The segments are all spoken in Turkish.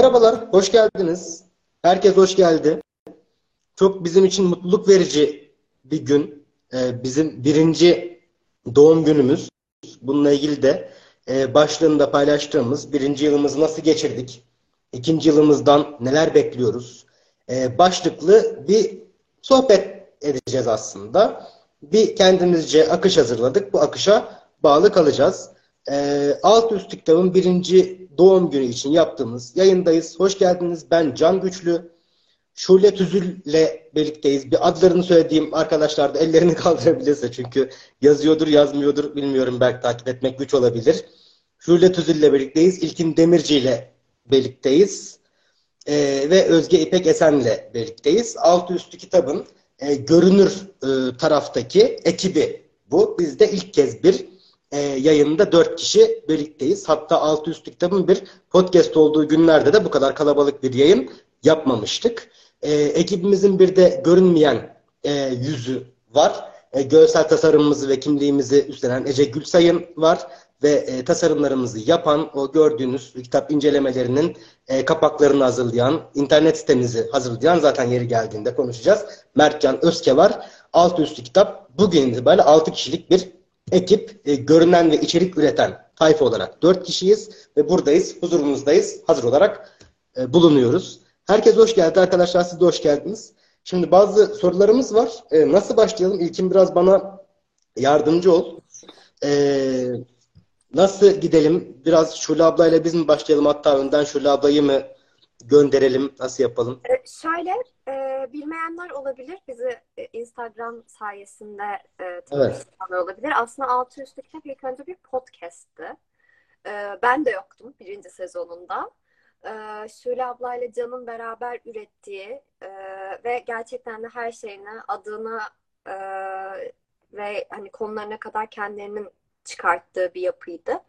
Merhabalar, hoş geldiniz. Herkes hoş geldi. Çok bizim için mutluluk verici bir gün. Ee, bizim birinci doğum günümüz. Bununla ilgili de e, başlığında paylaştığımız birinci yılımızı nasıl geçirdik? İkinci yılımızdan neler bekliyoruz? Ee, başlıklı bir sohbet edeceğiz aslında. Bir kendimizce akış hazırladık. Bu akışa bağlı kalacağız. Ee, Alt Üst kitabın birinci doğum günü için yaptığımız yayındayız. Hoş geldiniz. Ben Can Güçlü. Şule Tüzül'le birlikteyiz. Bir adlarını söylediğim arkadaşlar da ellerini kaldırabilirse çünkü yazıyordur yazmıyordur bilmiyorum belki takip etmek güç olabilir. Şule Tüzül'le birlikteyiz. İlkin Demirci ile birlikteyiz. Ee, ve Özge İpek Esen'le birlikteyiz. Altı üstü kitabın e, görünür e, taraftaki ekibi bu. Biz de ilk kez bir e, yayında dört kişi birlikteyiz. Hatta altı üstü kitabın bir podcast olduğu günlerde de bu kadar kalabalık bir yayın yapmamıştık. E, ekibimizin bir de görünmeyen e, yüzü var. E, görsel tasarımımızı ve kimliğimizi üstlenen Ece Gülsay'ın var ve e, tasarımlarımızı yapan, o gördüğünüz kitap incelemelerinin e, kapaklarını hazırlayan, internet sitemizi hazırlayan zaten yeri geldiğinde konuşacağız. Mertcan Özke var. Alt üstü kitap bugün itibariyle 6 kişilik bir ekip, e, görünen ve içerik üreten tayfa olarak 4 kişiyiz ve buradayız, huzurunuzdayız, hazır olarak e, bulunuyoruz. Herkes hoş geldi arkadaşlar, siz de hoş geldiniz. Şimdi bazı sorularımız var. E, nasıl başlayalım? İlkin biraz bana yardımcı ol. Ee, Nasıl gidelim? Biraz Şule ablayla biz mi başlayalım? Hatta önden Şule ablayı mı gönderelim? Nasıl yapalım? Ee, şöyle, e, bilmeyenler olabilir. Bizi e, Instagram sayesinde e, evet. olabilir. Aslında Altı Üstü Kitap ilk önce bir podcast'tı. E, ben de yoktum birinci sezonunda. E, Şule ablayla Can'ın beraber ürettiği e, ve gerçekten de her şeyini, adını e, ve hani konularına kadar kendilerinin çıkarttığı bir yapıydı.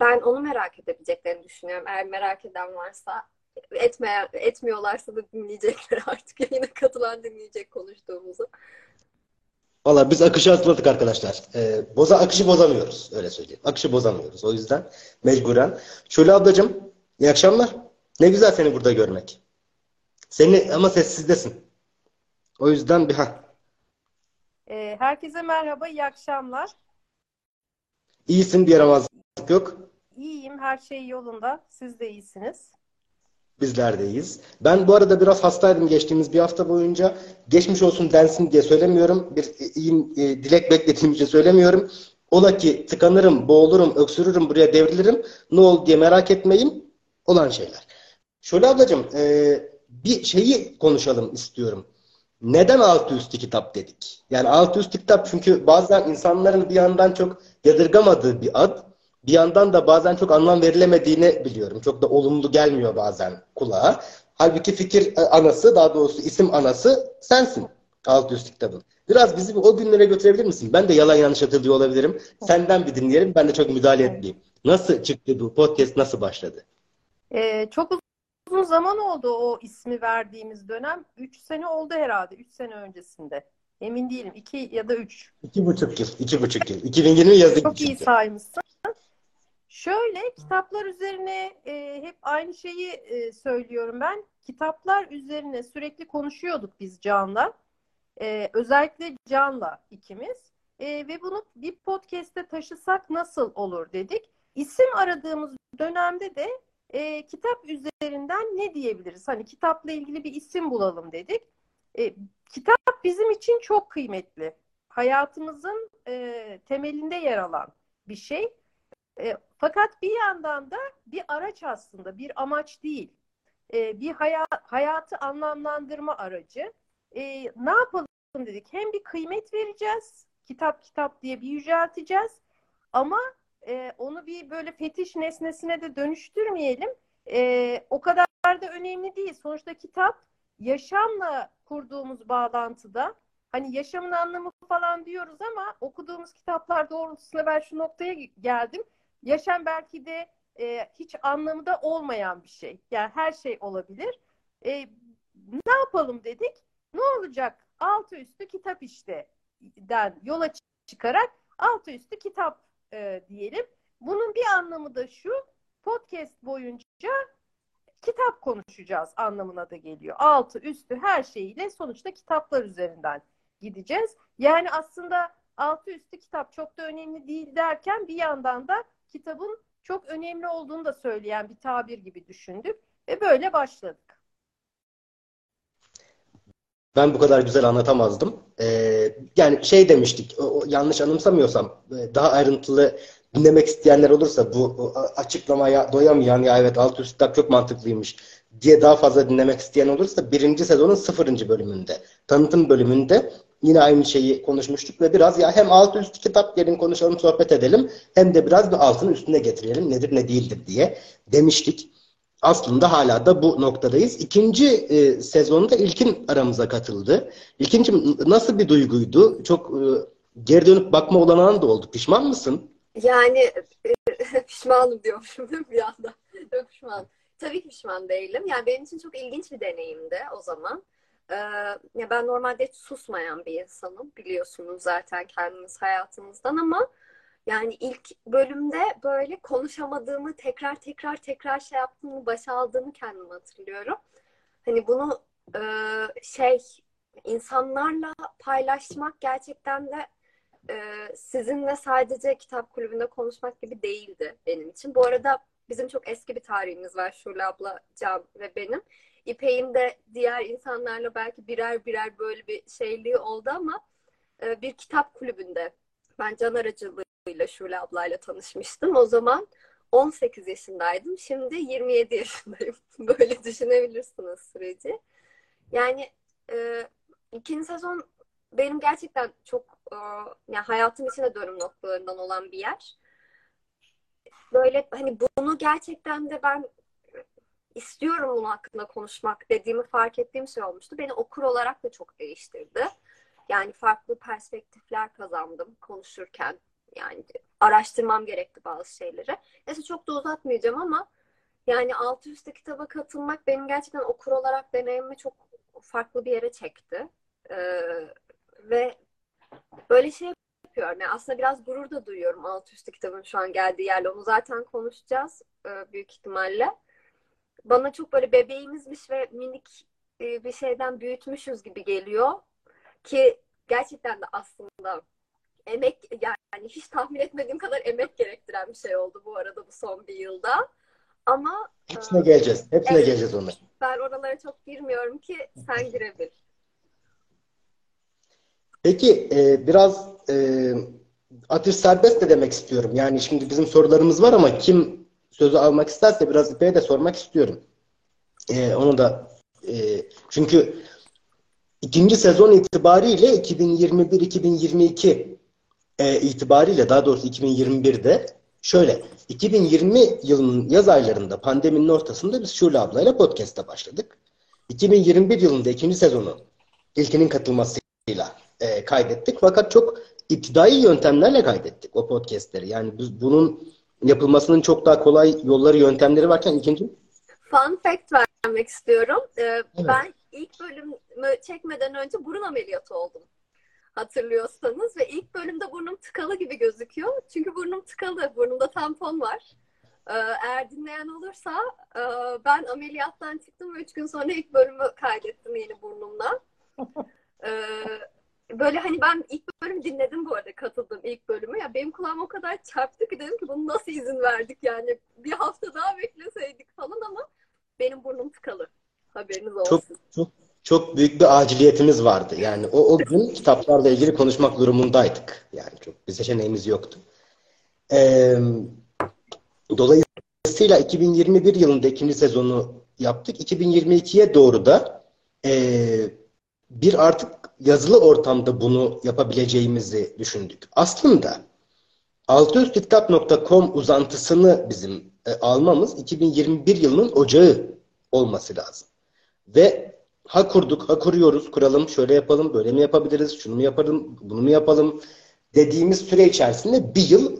Ben onu merak edebileceklerini düşünüyorum. Eğer merak eden varsa etmeye, etmiyorlarsa da dinleyecekler artık yayına katılan dinleyecek konuştuğumuzu. Valla biz akışı atladık arkadaşlar. Ee, boza akışı bozamıyoruz. Öyle söyleyeyim. Akışı bozamıyoruz. O yüzden mecburen. Şöyle ablacığım iyi akşamlar. Ne güzel seni burada görmek. Seni ama sessizdesin. O yüzden bir ha. Ee, herkese merhaba, iyi akşamlar. İyisin bir yaramazlık yok. İyiyim, her şey yolunda. Siz de iyisiniz. Bizler de iyiyiz. Ben bu arada biraz hastaydım geçtiğimiz bir hafta boyunca. Geçmiş olsun densin diye söylemiyorum. Bir iyi e, dilek beklediğim için söylemiyorum. Ola ki tıkanırım, boğulurum, öksürürüm, buraya devrilirim. Ne oldu diye merak etmeyin. Olan şeyler. Şöyle ablacığım, e, bir şeyi konuşalım istiyorum. Neden altı üstü kitap dedik? Yani altı üstü kitap çünkü bazen insanların bir yandan çok yadırgamadığı bir ad. Bir yandan da bazen çok anlam verilemediğini biliyorum. Çok da olumlu gelmiyor bazen kulağa. Halbuki fikir anası, daha doğrusu isim anası sensin. Alt üst kitabın. Biraz bizi o günlere götürebilir misin? Ben de yalan yanlış hatırlıyor olabilirim. Senden bir dinleyelim. Ben de çok müdahale etmeyeyim. Nasıl çıktı bu podcast? Nasıl başladı? Ee, çok uzun zaman oldu o ismi verdiğimiz dönem. Üç sene oldu herhalde. Üç sene öncesinde. Emin değilim. İki ya da üç. İki buçuk yıl. İki buçuk yıl. 2020 yazı Çok iyi saymışsın. Şöyle kitaplar üzerine e, hep aynı şeyi e, söylüyorum ben. Kitaplar üzerine sürekli konuşuyorduk biz Can'la. E, özellikle Can'la ikimiz. E, ve bunu bir podcast'te taşısak nasıl olur dedik. İsim aradığımız dönemde de e, kitap üzerinden ne diyebiliriz? Hani kitapla ilgili bir isim bulalım dedik. E, kitap bizim için çok kıymetli. Hayatımızın e, temelinde yer alan bir şey. E, fakat bir yandan da bir araç aslında, bir amaç değil. E, bir hayat, hayatı anlamlandırma aracı. E, ne yapalım dedik? Hem bir kıymet vereceğiz, kitap kitap diye bir yücelteceğiz. Ama e, onu bir böyle fetiş nesnesine de dönüştürmeyelim. E, o kadar da önemli değil. Sonuçta kitap yaşamla kurduğumuz bağlantıda hani yaşamın anlamı falan diyoruz ama okuduğumuz kitaplar doğrultusunda ben şu noktaya geldim. Yaşam belki de e, hiç anlamı da olmayan bir şey. Yani her şey olabilir. E, ne yapalım dedik? Ne olacak? Altı üstü kitap işte den yola çıkarak altı üstü kitap e, diyelim. Bunun bir anlamı da şu. Podcast boyunca kitap konuşacağız anlamına da geliyor. Altı, üstü her şeyiyle sonuçta kitaplar üzerinden gideceğiz. Yani aslında altı üstü kitap çok da önemli değil derken bir yandan da kitabın çok önemli olduğunu da söyleyen bir tabir gibi düşündük ve böyle başladık. Ben bu kadar güzel anlatamazdım. Ee, yani şey demiştik, yanlış anımsamıyorsam, e, daha ayrıntılı dinlemek isteyenler olursa bu açıklamaya doyamayan ya evet alt üst kitap çok mantıklıymış diye daha fazla dinlemek isteyen olursa birinci sezonun sıfırıncı bölümünde, tanıtım bölümünde yine aynı şeyi konuşmuştuk ve biraz ya hem alt üst kitap gelin konuşalım sohbet edelim hem de biraz bir altını üstüne getirelim nedir ne değildir diye demiştik. Aslında hala da bu noktadayız. İkinci e, sezonda İlkin aramıza katıldı. İlkincim nasıl bir duyguydu? Çok e, geri dönüp bakma olanağın da oldu. Pişman mısın? Yani e, pişmanım diyormuşum değil mi bir anda? Çok pişman. Tabii ki pişman değilim. Yani benim için çok ilginç bir deneyimdi o zaman. Ee, ya ben normalde hiç susmayan bir insanım. Biliyorsunuz zaten kendiniz hayatınızdan ama yani ilk bölümde böyle konuşamadığımı, tekrar tekrar tekrar şey yaptığımı, başa aldığımı kendim hatırlıyorum. Hani bunu e, şey insanlarla paylaşmak gerçekten de e, sizinle sadece kitap kulübünde konuşmak gibi değildi benim için. Bu arada bizim çok eski bir tarihimiz var Şule abla, Can ve benim. İpek'in de diğer insanlarla belki birer birer böyle bir şeyliği oldu ama e, bir kitap kulübünde ben Can aracılığıyla Şule ablayla tanışmıştım. O zaman 18 yaşındaydım. Şimdi 27 yaşındayım. böyle düşünebilirsiniz süreci. Yani e, ikinci sezon benim gerçekten çok e, yani hayatım içinde dönüm noktalarından olan bir yer. Böyle hani bunu gerçekten de ben istiyorum bunun hakkında konuşmak dediğimi fark ettiğim şey olmuştu. Beni okur olarak da çok değiştirdi. Yani farklı perspektifler kazandım konuşurken. Yani araştırmam gerekti bazı şeyleri. Neyse çok da uzatmayacağım ama yani altı üstte kitaba katılmak benim gerçekten okur olarak deneyimimi çok farklı bir yere çekti. Ee, ve böyle şey yapıyorum. Yani aslında biraz gurur da duyuyorum alt üstü kitabın şu an geldiği yerle. Onu zaten konuşacağız e, büyük ihtimalle. Bana çok böyle bebeğimizmiş ve minik e, bir şeyden büyütmüşüz gibi geliyor. Ki gerçekten de aslında emek yani hiç tahmin etmediğim kadar emek gerektiren bir şey oldu bu arada bu son bir yılda. Ama hepsine geleceğiz. Hepsine evet, geleceğiz onlara. Ben oralara çok girmiyorum ki sen girebil. Peki e, biraz e, atış serbest de demek istiyorum. Yani şimdi bizim sorularımız var ama kim sözü almak isterse biraz İpek'e de sormak istiyorum. E, onu da e, çünkü ikinci sezon itibariyle 2021-2022 e, itibariyle daha doğrusu 2021'de şöyle 2020 yılının yaz aylarında pandeminin ortasında biz Şule ablayla podcast'a başladık. 2021 yılında ikinci sezonu ilkinin katılmasıyla e, kaydettik. Fakat çok iptidai yöntemlerle kaydettik o podcastleri. Yani biz bunun yapılmasının çok daha kolay yolları, yöntemleri varken ikinci... Fun fact vermek istiyorum. Ee, evet. Ben ilk bölümü çekmeden önce burun ameliyatı oldum. Hatırlıyorsanız ve ilk bölümde burnum tıkalı gibi gözüküyor. Çünkü burnum tıkalı. Burnumda tampon var. Ee, eğer dinleyen olursa e, ben ameliyattan çıktım ve üç gün sonra ilk bölümü kaydettim yeni burnumla. Ee, böyle hani ben ilk bölüm dinledim bu arada katıldım ilk bölümü. Ya benim kulağım o kadar çarptı ki dedim ki bunu nasıl izin verdik yani bir hafta daha bekleseydik falan ama benim burnum tıkalı. Haberiniz olsun. Çok çok çok büyük bir aciliyetimiz vardı. Yani o, o gün kitaplarla ilgili konuşmak durumundaydık. Yani çok bir seçeneğimiz yoktu. Ee, dolayısıyla 2021 yılında ikinci sezonu yaptık. 2022'ye doğru da e, bir artık yazılı ortamda bunu yapabileceğimizi düşündük. Aslında altüstkitap.com uzantısını bizim e, almamız 2021 yılının ocağı olması lazım. Ve ha kurduk, ha kuruyoruz, kuralım, şöyle yapalım, böyle mi yapabiliriz, şunu mu yapalım, bunu mu yapalım dediğimiz süre içerisinde bir yıl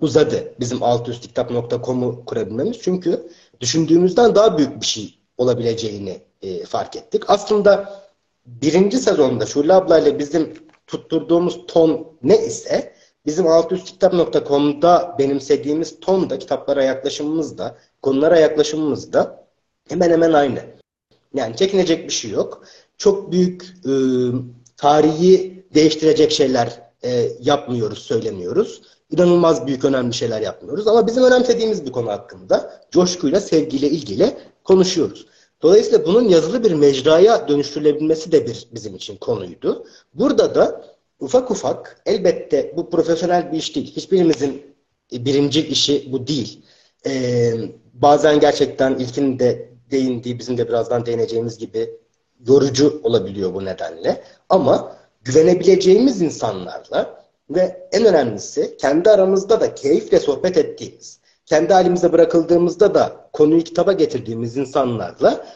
uzadı bizim altüstkitap.com'u kurabilmemiz. Çünkü düşündüğümüzden daha büyük bir şey olabileceğini e, fark ettik. Aslında birinci sezonda Şule ablayla bizim tutturduğumuz ton ne ise bizim altüstkitap.com'da benimsediğimiz ton da kitaplara yaklaşımımız da konulara yaklaşımımız da hemen hemen aynı. Yani çekinecek bir şey yok. Çok büyük e, tarihi değiştirecek şeyler e, yapmıyoruz, söylemiyoruz. İnanılmaz büyük önemli şeyler yapmıyoruz. Ama bizim önemsediğimiz bir konu hakkında coşkuyla, sevgiyle ilgili konuşuyoruz. Dolayısıyla bunun yazılı bir mecraya dönüştürülebilmesi de bir bizim için konuydu. Burada da ufak ufak elbette bu profesyonel bir iş değil. Hiçbirimizin birinci işi bu değil. Ee, bazen gerçekten ilkin de değindiği, bizim de birazdan değineceğimiz gibi yorucu olabiliyor bu nedenle. Ama güvenebileceğimiz insanlarla ve en önemlisi kendi aramızda da keyifle sohbet ettiğimiz, kendi halimize bırakıldığımızda da konuyu kitaba getirdiğimiz insanlarla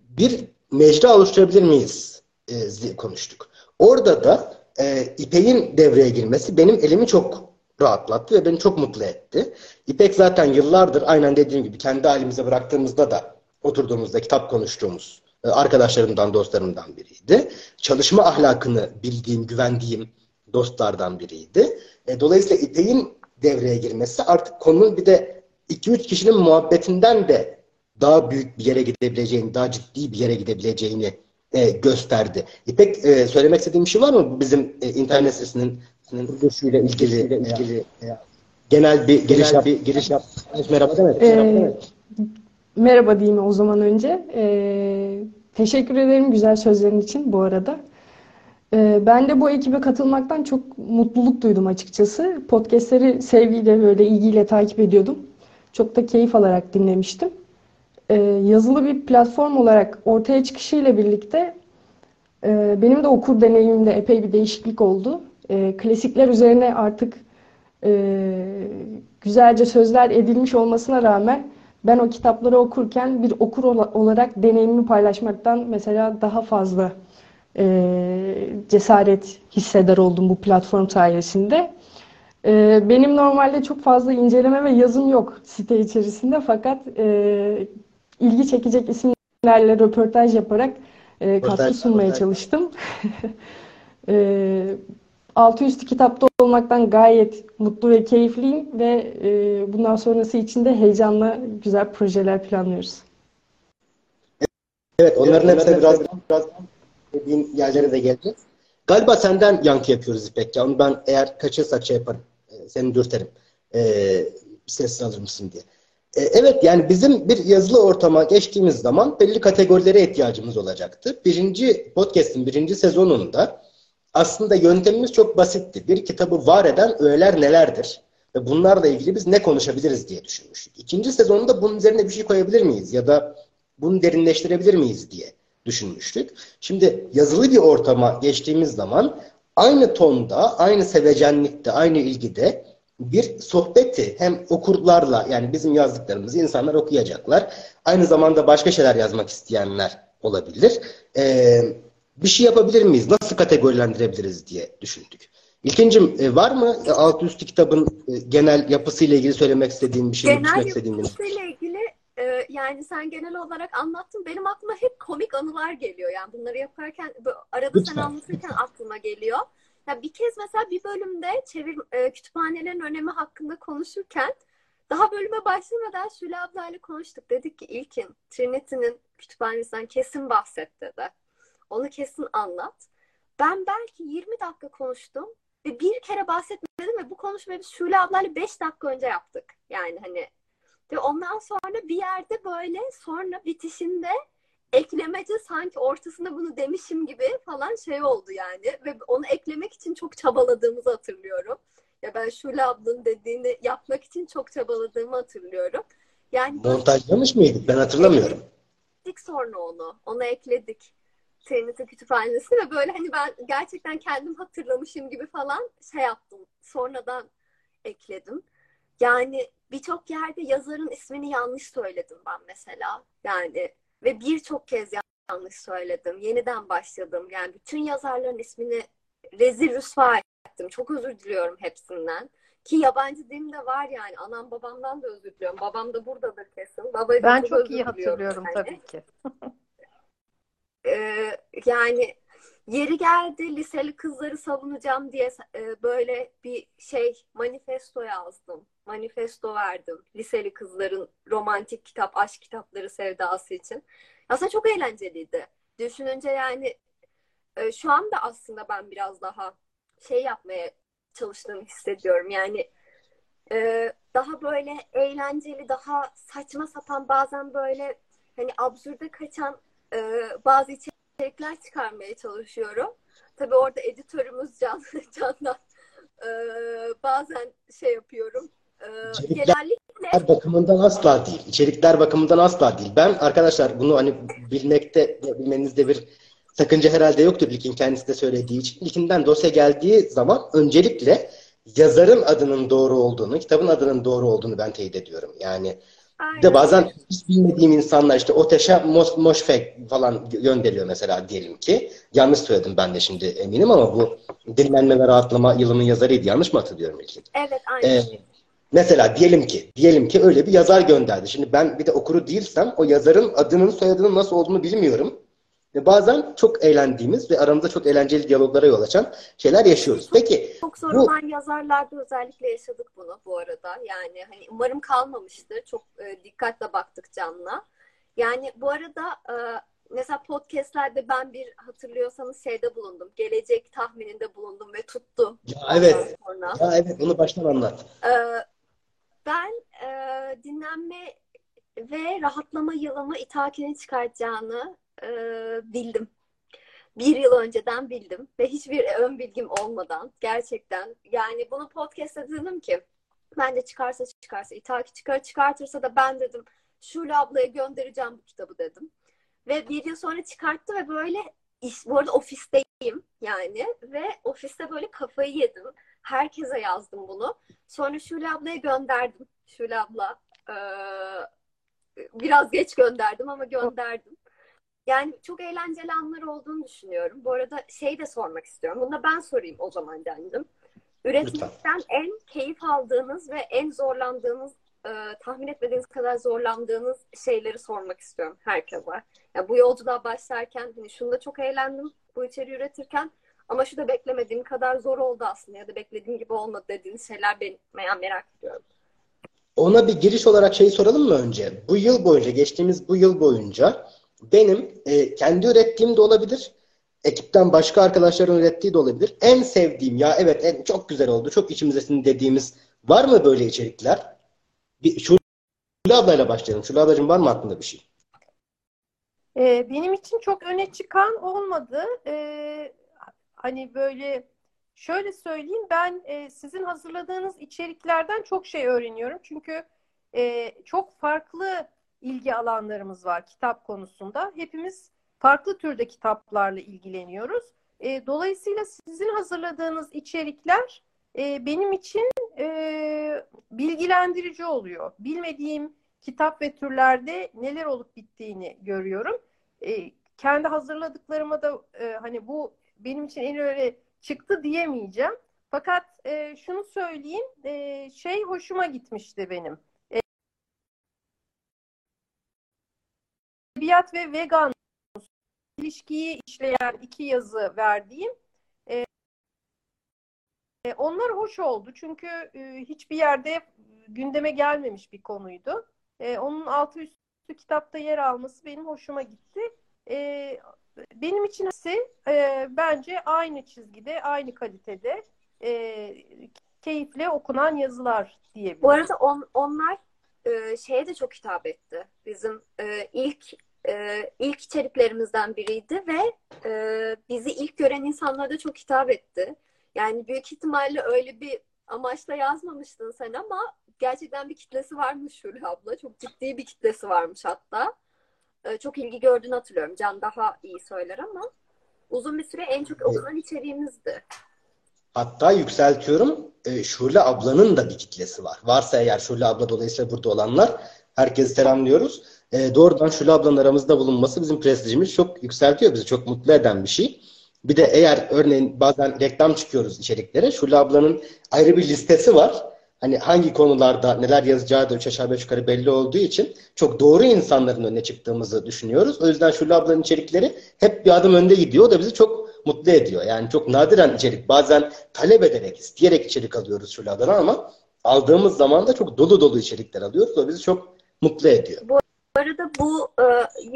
bir mecra oluşturabilir miyiz e, konuştuk. Orada da e, İpek'in devreye girmesi benim elimi çok rahatlattı ve beni çok mutlu etti. İpek zaten yıllardır aynen dediğim gibi kendi halimize bıraktığımızda da oturduğumuzda kitap konuştuğumuz e, arkadaşlarımdan, dostlarımdan biriydi. Çalışma ahlakını bildiğim, güvendiğim dostlardan biriydi. E, dolayısıyla İpek'in devreye girmesi artık konunun bir de 2-3 kişinin muhabbetinden de daha büyük bir yere gidebileceğini, daha ciddi bir yere gidebileceğini e, gösterdi. İpek e, söylemek istediğim bir şey var mı bizim e, internet sitesinin kuruluşuyla ilgili, ilgili, ilgili genel bir giriş yap, bir giriş yap. Merhaba demek. Ee, merhaba, merhaba diyeyim o zaman önce. Ee, teşekkür ederim güzel sözlerin için bu arada. Ee, ben de bu ekibe katılmaktan çok mutluluk duydum açıkçası. Podcastleri sevgiyle böyle ilgiyle takip ediyordum. Çok da keyif alarak dinlemiştim. Ee, yazılı bir platform olarak ortaya çıkışıyla birlikte e, benim de okur deneyimimde epey bir değişiklik oldu. E, klasikler üzerine artık e, güzelce sözler edilmiş olmasına rağmen ben o kitapları okurken bir okur olarak deneyimimi paylaşmaktan mesela daha fazla cesaret hisseder oldum bu platform sayesinde. benim normalde çok fazla inceleme ve yazım yok site içerisinde fakat ilgi çekecek isimlerle röportaj yaparak e, katkı sunmaya röportaj. çalıştım. e, altı üstü kitapta olmaktan gayet mutlu ve keyifliyim ve e, bundan sonrası için de heyecanla güzel projeler planlıyoruz. Evet, onların evet, hepsine biraz, biraz dediğin yerlere de geleceğiz. Galiba senden yankı yapıyoruz İpek. Ya. Onu ben eğer kaçırsak şey yaparım. E, seni dürterim. E, ses alır mısın diye. E, evet yani bizim bir yazılı ortama geçtiğimiz zaman belli kategorilere ihtiyacımız olacaktı. Birinci podcast'in birinci sezonunda aslında yöntemimiz çok basitti. Bir kitabı var eden öğeler nelerdir? Ve bunlarla ilgili biz ne konuşabiliriz diye düşünmüştük. İkinci sezonunda bunun üzerine bir şey koyabilir miyiz? Ya da bunu derinleştirebilir miyiz diye düşünmüştük. Şimdi yazılı bir ortama geçtiğimiz zaman aynı tonda, aynı sevecenlikte, aynı ilgide bir sohbeti hem okurlarla yani bizim yazdıklarımızı insanlar okuyacaklar. Aynı zamanda başka şeyler yazmak isteyenler olabilir. Ee, bir şey yapabilir miyiz? Nasıl kategorilendirebiliriz diye düşündük. İlkincim e, var mı alt üstü kitabın e, genel yapısıyla ilgili söylemek istediğin bir şey? Genel yapısıyla ilgili e, yani sen genel olarak anlattın. Benim aklıma hep komik anılar geliyor. Yani bunları yaparken arada Lütfen. sen anlatırken aklıma geliyor. Ya bir kez mesela bir bölümde çevir e, kütüphanelerin önemi hakkında konuşurken daha bölüme başlamadan Şule ablayla konuştuk. Dedik ki ilkin Trinity'nin kütüphanesinden kesin bahset dedi. Onu kesin anlat. Ben belki 20 dakika konuştum ve bir kere bahsetmedim ve bu konuşmayı biz Şule ablayla 5 dakika önce yaptık. Yani hani ve ondan sonra bir yerde böyle sonra bitişinde eklemece sanki ortasında bunu demişim gibi falan şey oldu yani. Ve onu eklemek için çok çabaladığımızı hatırlıyorum. Ya ben Şule ablanın dediğini yapmak için çok çabaladığımı hatırlıyorum. Yani Montajlamış mıydık? Ben hatırlamıyorum. Ekledik sonra onu. Onu ekledik. TNT kütüphanesi ve böyle hani ben gerçekten kendim hatırlamışım gibi falan şey yaptım. Sonradan ekledim. Yani birçok yerde yazarın ismini yanlış söyledim ben mesela. Yani ve birçok kez yanlış söyledim. Yeniden başladım. Yani bütün yazarların ismini rezil rüsva ettim. Çok özür diliyorum hepsinden. Ki yabancı dilim de var yani. Anam babamdan da özür diliyorum. Babam da buradadır kesin. Babacığım ben çok iyi hatırlıyorum yani. tabii ki. ee, yani Yeri geldi liseli kızları savunacağım diye e, böyle bir şey manifesto yazdım. Manifesto verdim. Liseli kızların romantik kitap, aşk kitapları sevdası için. Aslında çok eğlenceliydi. Düşününce yani e, şu anda aslında ben biraz daha şey yapmaya çalıştığımı hissediyorum. Yani e, daha böyle eğlenceli, daha saçma sapan bazen böyle hani absürde kaçan bazı içerikler içerikler çıkarmaya çalışıyorum. Tabii orada editörümüz Can, Can'dan e, bazen şey yapıyorum. E, İçerikler genellikle bakımından asla değil. İçerikler bakımından asla değil. Ben arkadaşlar bunu hani bilmekte bilmenizde bir sakınca herhalde yoktur İlkin kendisi de söylediği için. İlkinden dosya geldiği zaman öncelikle yazarın adının doğru olduğunu, kitabın adının doğru olduğunu ben teyit ediyorum. Yani Aynen. de bazen hiç bilmediğim insanlar işte Oteşe Mos Moşfek falan gönderiyor mesela diyelim ki. Yanlış söyledim ben de şimdi eminim ama bu dinlenme ve rahatlama yılının yazarıydı. Yanlış mı hatırlıyorum ilkin? Evet aynen. Ee, mesela diyelim ki diyelim ki öyle bir yazar gönderdi. Şimdi ben bir de okuru değilsem o yazarın adının soyadının nasıl olduğunu bilmiyorum. Ve bazen çok eğlendiğimiz ve aramızda çok eğlenceli diyaloglara yol açan şeyler yaşıyoruz. Peki. Çok zor bu... yazarlarda özellikle yaşadık bunu bu arada. Yani hani umarım kalmamıştır. Çok e, dikkatle baktık canla. Yani bu arada e, mesela podcastlerde ben bir hatırlıyorsanız şeyde bulundum. Gelecek tahmininde bulundum ve tuttu. Ya evet. Sonra. Ya evet onu baştan anlat. E, ben e, dinlenme ve rahatlama yılımı İtaki'nin çıkartacağını e, bildim. Bir yıl önceden bildim ve hiçbir ön bilgim olmadan gerçekten yani bunu podcast'ta dedim ki ben de çıkarsa çıkarsa İtaki çıkar çıkartırsa da ben dedim Şule ablaya göndereceğim bu kitabı dedim. Ve bir yıl sonra çıkarttı ve böyle iş, bu arada ofisteyim yani ve ofiste böyle kafayı yedim. Herkese yazdım bunu. Sonra Şule ablaya gönderdim. Şule abla e, biraz geç gönderdim ama gönderdim. Yani çok eğlenceli anlar olduğunu düşünüyorum. Bu arada şey de sormak istiyorum. Bunu da ben sorayım o zaman dendim. Üretmekten en keyif aldığınız ve en zorlandığınız e, tahmin etmediğiniz kadar zorlandığınız şeyleri sormak istiyorum herkese. Yani bu yolculuğa başlarken hani şunu da çok eğlendim bu içeriği üretirken ama şu da beklemediğim kadar zor oldu aslında ya da beklediğim gibi olmadı dediğiniz şeyler ben merak ediyorum. Ona bir giriş olarak şey soralım mı önce? Bu yıl boyunca, geçtiğimiz bu yıl boyunca benim e, kendi ürettiğim de olabilir. Ekipten başka arkadaşların ürettiği de olabilir. En sevdiğim ya evet en, çok güzel oldu. Çok içimize dediğimiz var mı böyle içerikler? Bir, Şule ablayla başlayalım. Şule ablacığım var mı aklında bir şey? Ee, benim için çok öne çıkan olmadı. Ee, hani böyle şöyle söyleyeyim ben e, sizin hazırladığınız içeriklerden çok şey öğreniyorum. Çünkü e, çok farklı ilgi alanlarımız var kitap konusunda. Hepimiz farklı türde kitaplarla ilgileniyoruz. E, dolayısıyla sizin hazırladığınız içerikler e, benim için e, bilgilendirici oluyor. Bilmediğim kitap ve türlerde neler olup bittiğini görüyorum. E, kendi hazırladıklarıma da e, hani bu benim için en öyle çıktı diyemeyeceğim. Fakat e, şunu söyleyeyim, e, şey hoşuma gitmişti benim. edebiyat ve vegan ilişkiyi işleyen iki yazı verdiğim e, e, onlar hoş oldu. Çünkü e, hiçbir yerde gündeme gelmemiş bir konuydu. E, onun altı üstü kitapta yer alması benim hoşuma gitti. E, benim için ise e, bence aynı çizgide, aynı kalitede e, keyifle okunan yazılar diyebilirim. Bu arada on, onlar e, şeye de çok hitap etti. Bizim e, ilk e, ilk içeriklerimizden biriydi ve e, bizi ilk gören insanlara da çok hitap etti. Yani büyük ihtimalle öyle bir amaçla yazmamıştın sen ama gerçekten bir kitlesi varmış Şule abla. Çok ciddi bir kitlesi varmış hatta. E, çok ilgi gördüğünü hatırlıyorum. Can daha iyi söyler ama uzun bir süre en çok okunan içeriğimizdi. Hatta yükseltiyorum. E, Şule ablanın da bir kitlesi var. Varsa eğer Şule abla dolayısıyla burada olanlar herkesi selamlıyoruz e, doğrudan Şule ablanın aramızda bulunması bizim prestijimiz çok yükseltiyor bizi. Çok mutlu eden bir şey. Bir de eğer örneğin bazen reklam çıkıyoruz içeriklere. Şule ablanın ayrı bir listesi var. Hani hangi konularda neler yazacağı da üç aşağı beş yukarı belli olduğu için çok doğru insanların önüne çıktığımızı düşünüyoruz. O yüzden Şule ablanın içerikleri hep bir adım önde gidiyor. O da bizi çok mutlu ediyor. Yani çok nadiren içerik. Bazen talep ederek, isteyerek içerik alıyoruz şuralardan ama aldığımız zaman da çok dolu dolu içerikler alıyoruz. O bizi çok mutlu ediyor. Bu arada bu e,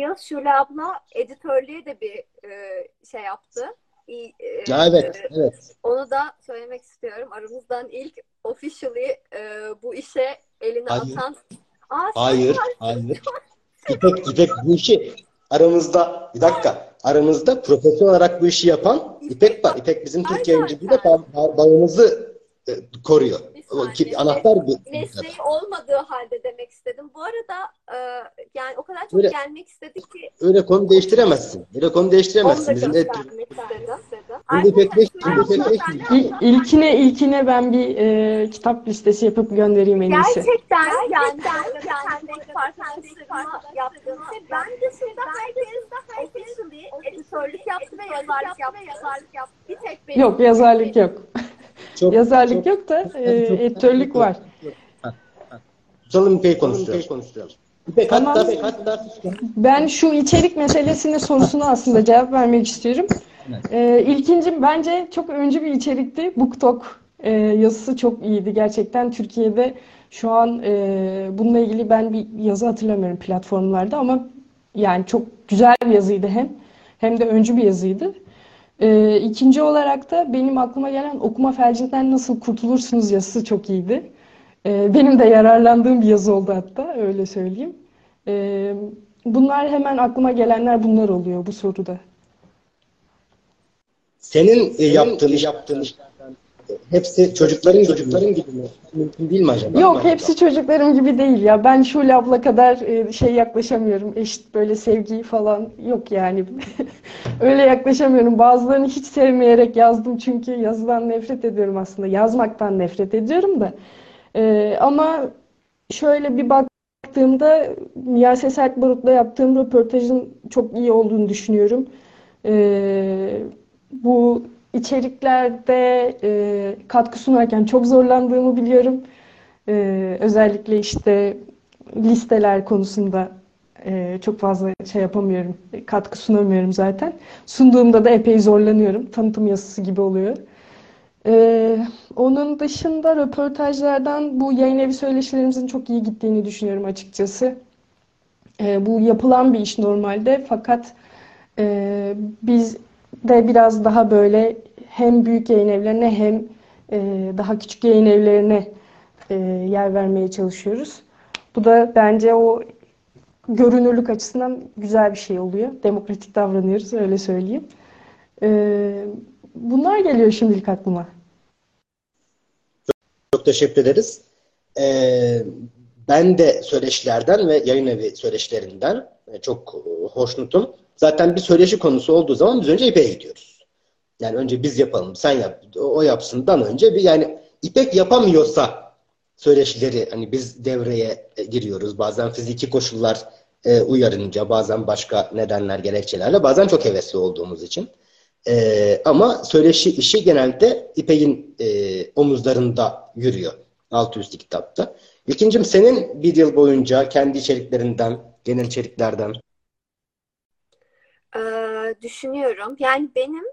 yıl Şule abla editörlüğe de bir e, şey yaptı. E, ya evet, evet. Onu da söylemek istiyorum. Aramızdan ilk officially e, bu işe elini Hayır. atan Aa, Hayır, hayır. İpek, İpek bu işi aramızda, bir dakika, aramızda profesyonel olarak bu işi yapan İpek var. İpek bizim Türkiye öncülüğünde bağımızı e, koruyor. O, ki, anahtar bir. Mesleği olmadığı halde demek istedim. Bu arada e, yani o kadar çok Öyle- gelmek istedi ki Öyle konu değiştiremezsin. Öyle konu onu değiştiremezsin. Bizim de istedim. Şimdi şimdi beş. İl- İlkine ilkine ben bir e, kitap listesi yapıp göndereyim en iyisi. Gerçekten yani ben farkındalıklarımı yaptığım şey ben dışında herkes officially editörlük yaptı ve yazarlık yaptı. Yazarlık yaptı. Bir tek benim. Yok yazarlık yok. Çok, Yazarlık çok- yok da e, çok- editörlük çok- var. Tutalım İpek'i konuşturalım. İpek Tamam. hatta, hatta Ben şu içerik meselesine sorusuna aslında cevap vermek istiyorum. Ee, ilkincim bence çok öncü bir içerikti. BookTok e, yazısı çok iyiydi gerçekten. Türkiye'de şu an e, bununla ilgili ben bir yazı hatırlamıyorum platformlarda ama yani çok güzel bir yazıydı hem. Hem de öncü bir yazıydı. Ee, ikinci olarak da benim aklıma gelen okuma felcinden nasıl kurtulursunuz yazısı çok iyiydi. Ee, benim de yararlandığım bir yazı oldu hatta öyle söyleyeyim. Ee, bunlar hemen aklıma gelenler bunlar oluyor bu soruda. senin e, yaptığın, yaptığın işlerden hepsi çocukların çocukların gibi mi? Mümkün değil mi acaba? Yok hepsi çocuklarım gibi değil ya. Ben Şule abla kadar e, şey yaklaşamıyorum. Eşit böyle sevgi falan yok yani. Öyle yaklaşamıyorum. Bazılarını hiç sevmeyerek yazdım çünkü yazıdan nefret ediyorum aslında. Yazmaktan nefret ediyorum da. E, ama şöyle bir baktığımda Miyase Sertbarut'la yaptığım röportajın çok iyi olduğunu düşünüyorum. E, bu içeriklerde e, katkı sunarken çok zorlandığımı biliyorum. E, özellikle işte listeler konusunda e, çok fazla şey yapamıyorum, katkı sunamıyorum zaten. Sunduğumda da epey zorlanıyorum. Tanıtım yazısı gibi oluyor. E, onun dışında röportajlardan bu yayın evi söyleşilerimizin çok iyi gittiğini düşünüyorum açıkçası. E, bu yapılan bir iş normalde fakat e, biz de biraz daha böyle hem büyük yayın evlerine hem e, daha küçük yayın evlerine e, yer vermeye çalışıyoruz. Bu da bence o görünürlük açısından güzel bir şey oluyor. Demokratik davranıyoruz öyle söyleyeyim. E, bunlar geliyor şimdilik aklıma. Çok teşekkür ederiz. Ee, ben de söyleşilerden ve yayın evi söyleşilerinden e, çok e, hoşnutum. Zaten bir söyleşi konusu olduğu zaman biz önce İpek'e gidiyoruz. Yani önce biz yapalım, sen yap, o yapsından önce bir yani İpek yapamıyorsa söyleşileri hani biz devreye giriyoruz. Bazen fiziki koşullar e, uyarınca, bazen başka nedenler, gerekçelerle, bazen çok hevesli olduğumuz için. E, ama söyleşi işi genelde İpek'in e, omuzlarında yürüyor. Altı üstü kitapta. İkincim senin bir yıl boyunca kendi içeriklerinden, genel içeriklerden Ee, düşünüyorum. Yani benim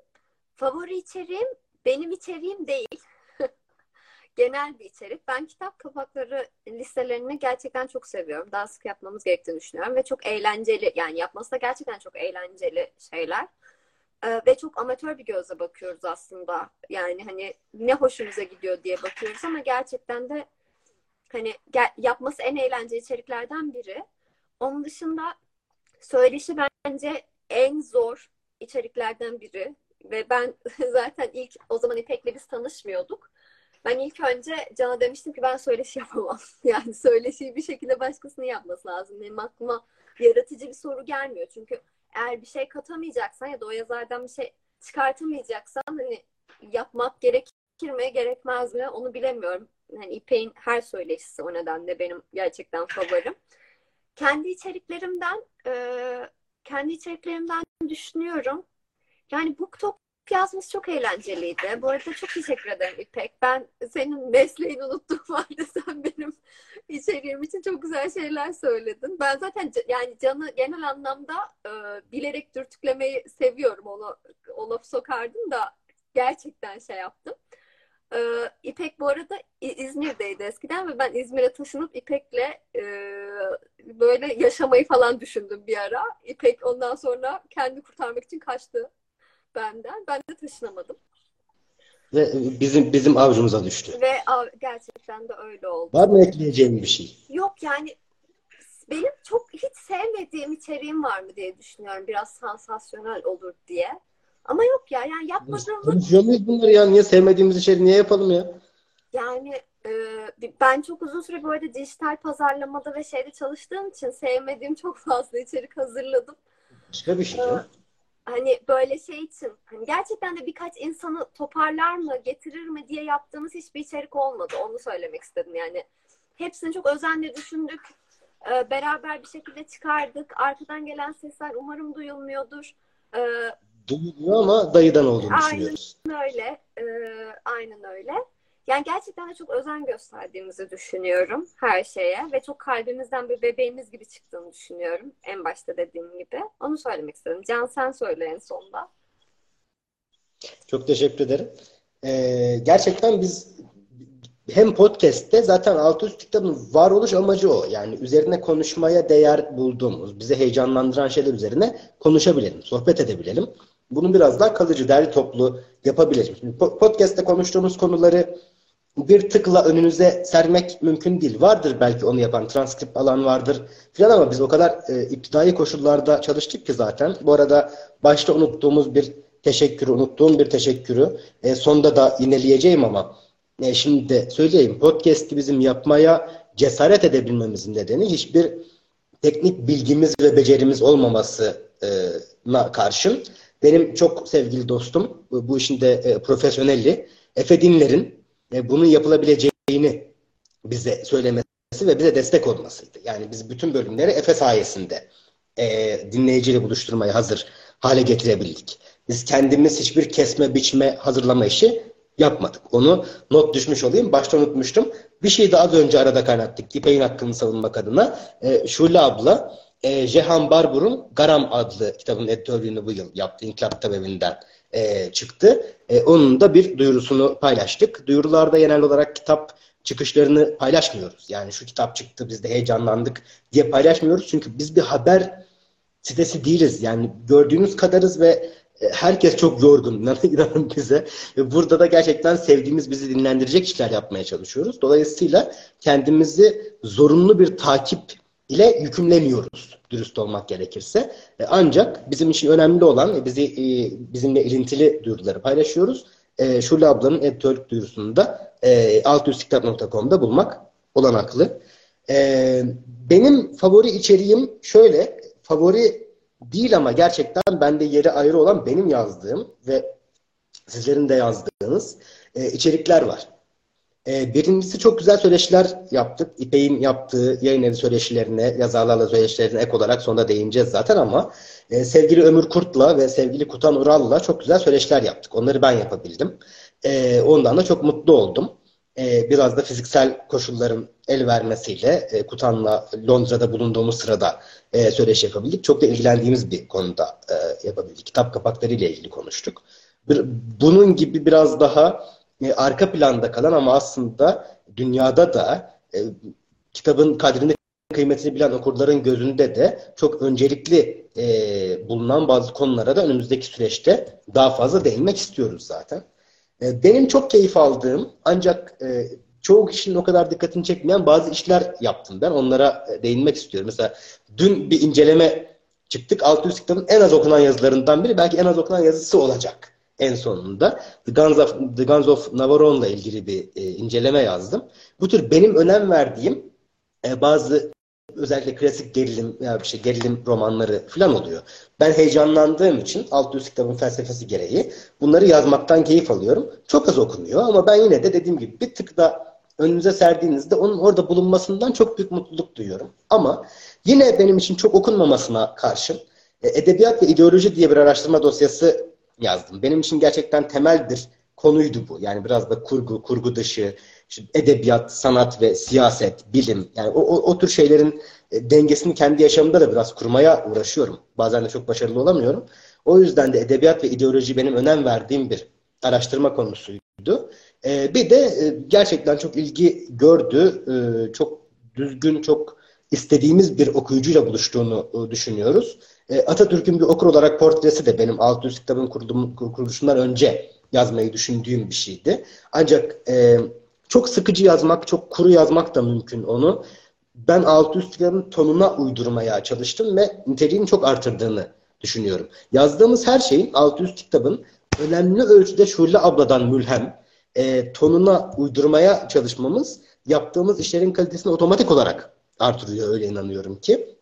favori içeriğim benim içeriğim değil. Genel bir içerik. Ben kitap kapakları listelerini gerçekten çok seviyorum. Daha sık yapmamız gerektiğini düşünüyorum ve çok eğlenceli yani yapması da gerçekten çok eğlenceli şeyler. Ee, ve çok amatör bir gözle bakıyoruz aslında. Yani hani ne hoşumuza gidiyor diye bakıyoruz ama gerçekten de hani yapması en eğlenceli içeriklerden biri. Onun dışında söyleşi bence en zor içeriklerden biri ve ben zaten ilk o zaman İpek'le biz tanışmıyorduk. Ben ilk önce Can'a demiştim ki ben söyleşi yapamam. Yani söyleşiyi bir şekilde başkasının yapması lazım. Benim aklıma yaratıcı bir soru gelmiyor. Çünkü eğer bir şey katamayacaksan ya da o yazardan bir şey çıkartamayacaksan hani yapmak gerekir mi gerekmez mi onu bilemiyorum. Yani İpek'in her söyleşisi o nedenle benim gerçekten favorim. Kendi içeriklerimden kendi içeriklerimden düşünüyorum. Yani BookTok yazması çok eğlenceliydi. Bu arada çok teşekkür ederim İpek. Ben senin mesleğini unuttum halde sen benim içeriğim için çok güzel şeyler söyledin. Ben zaten yani Can'ı genel anlamda e, bilerek dürtüklemeyi seviyorum. Onu o lafı sokardım da gerçekten şey yaptım. E, İpek bu arada İzmir'deydi eskiden ve ben İzmir'e taşınıp İpek'le e, böyle yaşamayı falan düşündüm bir ara. İpek ondan sonra kendi kurtarmak için kaçtı benden. Ben de taşınamadım. Ve bizim bizim avcumuza düştü. Ve gerçekten de öyle oldu. Var mı ekleyeceğim bir şey? Yok yani benim çok hiç sevmediğim içeriğim var mı diye düşünüyorum. Biraz sansasyonel olur diye. Ama yok ya yani yapmadığımız... Konuşuyor muyuz bunları ya? Niye sevmediğimiz içeriği niye yapalım ya? Yani e, ben çok uzun süre böyle dijital pazarlamada ve şeyde çalıştığım için sevmediğim çok fazla içerik hazırladım. Başka bir şey ya hani böyle şey için hani gerçekten de birkaç insanı toparlar mı getirir mi diye yaptığımız hiçbir içerik olmadı. Onu söylemek istedim yani. Hepsini çok özenle düşündük. Ee, beraber bir şekilde çıkardık. Arkadan gelen sesler umarım duyulmuyordur. Ee, Duyuluyor ama dayıdan olduğunu aynen düşünüyoruz. Aynen öyle. Ee, aynen öyle. Yani gerçekten de çok özen gösterdiğimizi düşünüyorum her şeye ve çok kalbimizden bir bebeğimiz gibi çıktığını düşünüyorum. En başta dediğim gibi. Onu söylemek istedim. Can sen söyle en sonda. Çok teşekkür ederim. Ee, gerçekten biz hem podcast'te zaten Altı Üst Kitabın varoluş amacı o. Yani üzerine konuşmaya değer bulduğumuz, bizi heyecanlandıran şeyler üzerine konuşabilelim, sohbet edebilelim. Bunu biraz daha kalıcı, derli toplu yapabilelim. Şimdi podcast'te konuştuğumuz konuları bir tıkla önünüze sermek mümkün değil. Vardır belki onu yapan, transkript alan vardır filan ama biz o kadar e, iptidai koşullarda çalıştık ki zaten. Bu arada başta unuttuğumuz bir teşekkürü, unuttuğum bir teşekkürü e, sonda da ineleyeceğim ama e, şimdi de söyleyeyim. Podcast'i bizim yapmaya cesaret edebilmemizin nedeni hiçbir teknik bilgimiz ve becerimiz olmamasına karşın benim çok sevgili dostum, bu işin de e, profesyonelli, Efe Dinler'in e, bunun yapılabileceğini bize söylemesi ve bize destek olmasıydı. Yani biz bütün bölümleri Efe sayesinde e, dinleyiciyle buluşturmayı hazır hale getirebildik. Biz kendimiz hiçbir kesme, biçme, hazırlama işi yapmadık. Onu not düşmüş olayım. Başta unutmuştum. Bir şey daha az önce arada kaynattık. İpek'in hakkını savunmak adına. E, Şule abla e, Jehan Barbur'un Garam adlı kitabın editörlüğünü bu yıl yaptı. İnkılap Kitap Evi'nden e, çıktı. E, onun da bir duyurusunu paylaştık. Duyurularda genel olarak kitap çıkışlarını paylaşmıyoruz. Yani şu kitap çıktı biz de heyecanlandık diye paylaşmıyoruz. Çünkü biz bir haber sitesi değiliz. Yani gördüğünüz kadarız ve e, herkes çok yorgun. İnanın bize. Burada da gerçekten sevdiğimiz bizi dinlendirecek işler yapmaya çalışıyoruz. Dolayısıyla kendimizi zorunlu bir takip ile yükümlemiyoruz dürüst olmak gerekirse. E, ancak bizim için önemli olan bizi e, bizimle ilintili duyuruları paylaşıyoruz. E, Şule ablanın editörlük duyurusunu da e, altüstiktat.com'da bulmak olanaklı. E, benim favori içeriğim şöyle, favori değil ama gerçekten bende yeri ayrı olan benim yazdığım ve sizlerin de yazdığınız içerikler var. E, birincisi çok güzel söyleşiler yaptık. İpek'in yaptığı yayın evi söyleşilerine, yazarlarla söyleşilerine ek olarak sonunda değineceğiz zaten ama e, sevgili Ömür Kurt'la ve sevgili Kutan Ural'la çok güzel söyleşiler yaptık. Onları ben yapabildim. E, ondan da çok mutlu oldum. E, biraz da fiziksel koşulların el vermesiyle e, Kutan'la Londra'da bulunduğumuz sırada e, söyleşi yapabildik. Çok da ilgilendiğimiz bir konuda e, yapabildik. Kitap kapakları ile ilgili konuştuk. Bir, bunun gibi biraz daha e, arka planda kalan ama aslında dünyada da e, kitabın kadrini kıymetini bilen okurların gözünde de çok öncelikli e, bulunan bazı konulara da önümüzdeki süreçte daha fazla değinmek istiyoruz zaten. E, benim çok keyif aldığım ancak e, çoğu kişinin o kadar dikkatini çekmeyen bazı işler yaptım ben. Onlara e, değinmek istiyorum. Mesela dün bir inceleme çıktık. 600 kitabın en az okunan yazılarından biri belki en az okunan yazısı olacak en sonunda. The Guns of, The Guns of Navarrone'la ilgili bir e, inceleme yazdım. Bu tür benim önem verdiğim e, bazı özellikle klasik gerilim ya bir şey gerilim romanları falan oluyor. Ben heyecanlandığım için alt üst kitabın felsefesi gereği bunları yazmaktan keyif alıyorum. Çok az okunuyor ama ben yine de dediğim gibi bir tık da önünüze serdiğinizde onun orada bulunmasından çok büyük mutluluk duyuyorum. Ama yine benim için çok okunmamasına karşın e, Edebiyat ve İdeoloji diye bir araştırma dosyası yazdım. Benim için gerçekten temel bir konuydu bu. Yani biraz da kurgu, kurgu dışı, işte edebiyat, sanat ve siyaset, bilim. Yani o, o, o tür şeylerin e, dengesini kendi yaşamımda da biraz kurmaya uğraşıyorum. Bazen de çok başarılı olamıyorum. O yüzden de edebiyat ve ideoloji benim önem verdiğim bir araştırma konusuydu. E, bir de e, gerçekten çok ilgi gördü. E, çok düzgün, çok istediğimiz bir okuyucuyla buluştuğunu e, düşünüyoruz. E, Atatürk'ün bir okur olarak portresi de benim 600 kitabın kuruluşundan önce yazmayı düşündüğüm bir şeydi. Ancak e, çok sıkıcı yazmak, çok kuru yazmak da mümkün onu. Ben 600 kitabın tonuna uydurmaya çalıştım ve niteliğini çok artırdığını düşünüyorum. Yazdığımız her şeyin 600 kitabın önemli ölçüde Şule abladan mülhem e, tonuna uydurmaya çalışmamız yaptığımız işlerin kalitesini otomatik olarak artırıyor öyle inanıyorum ki.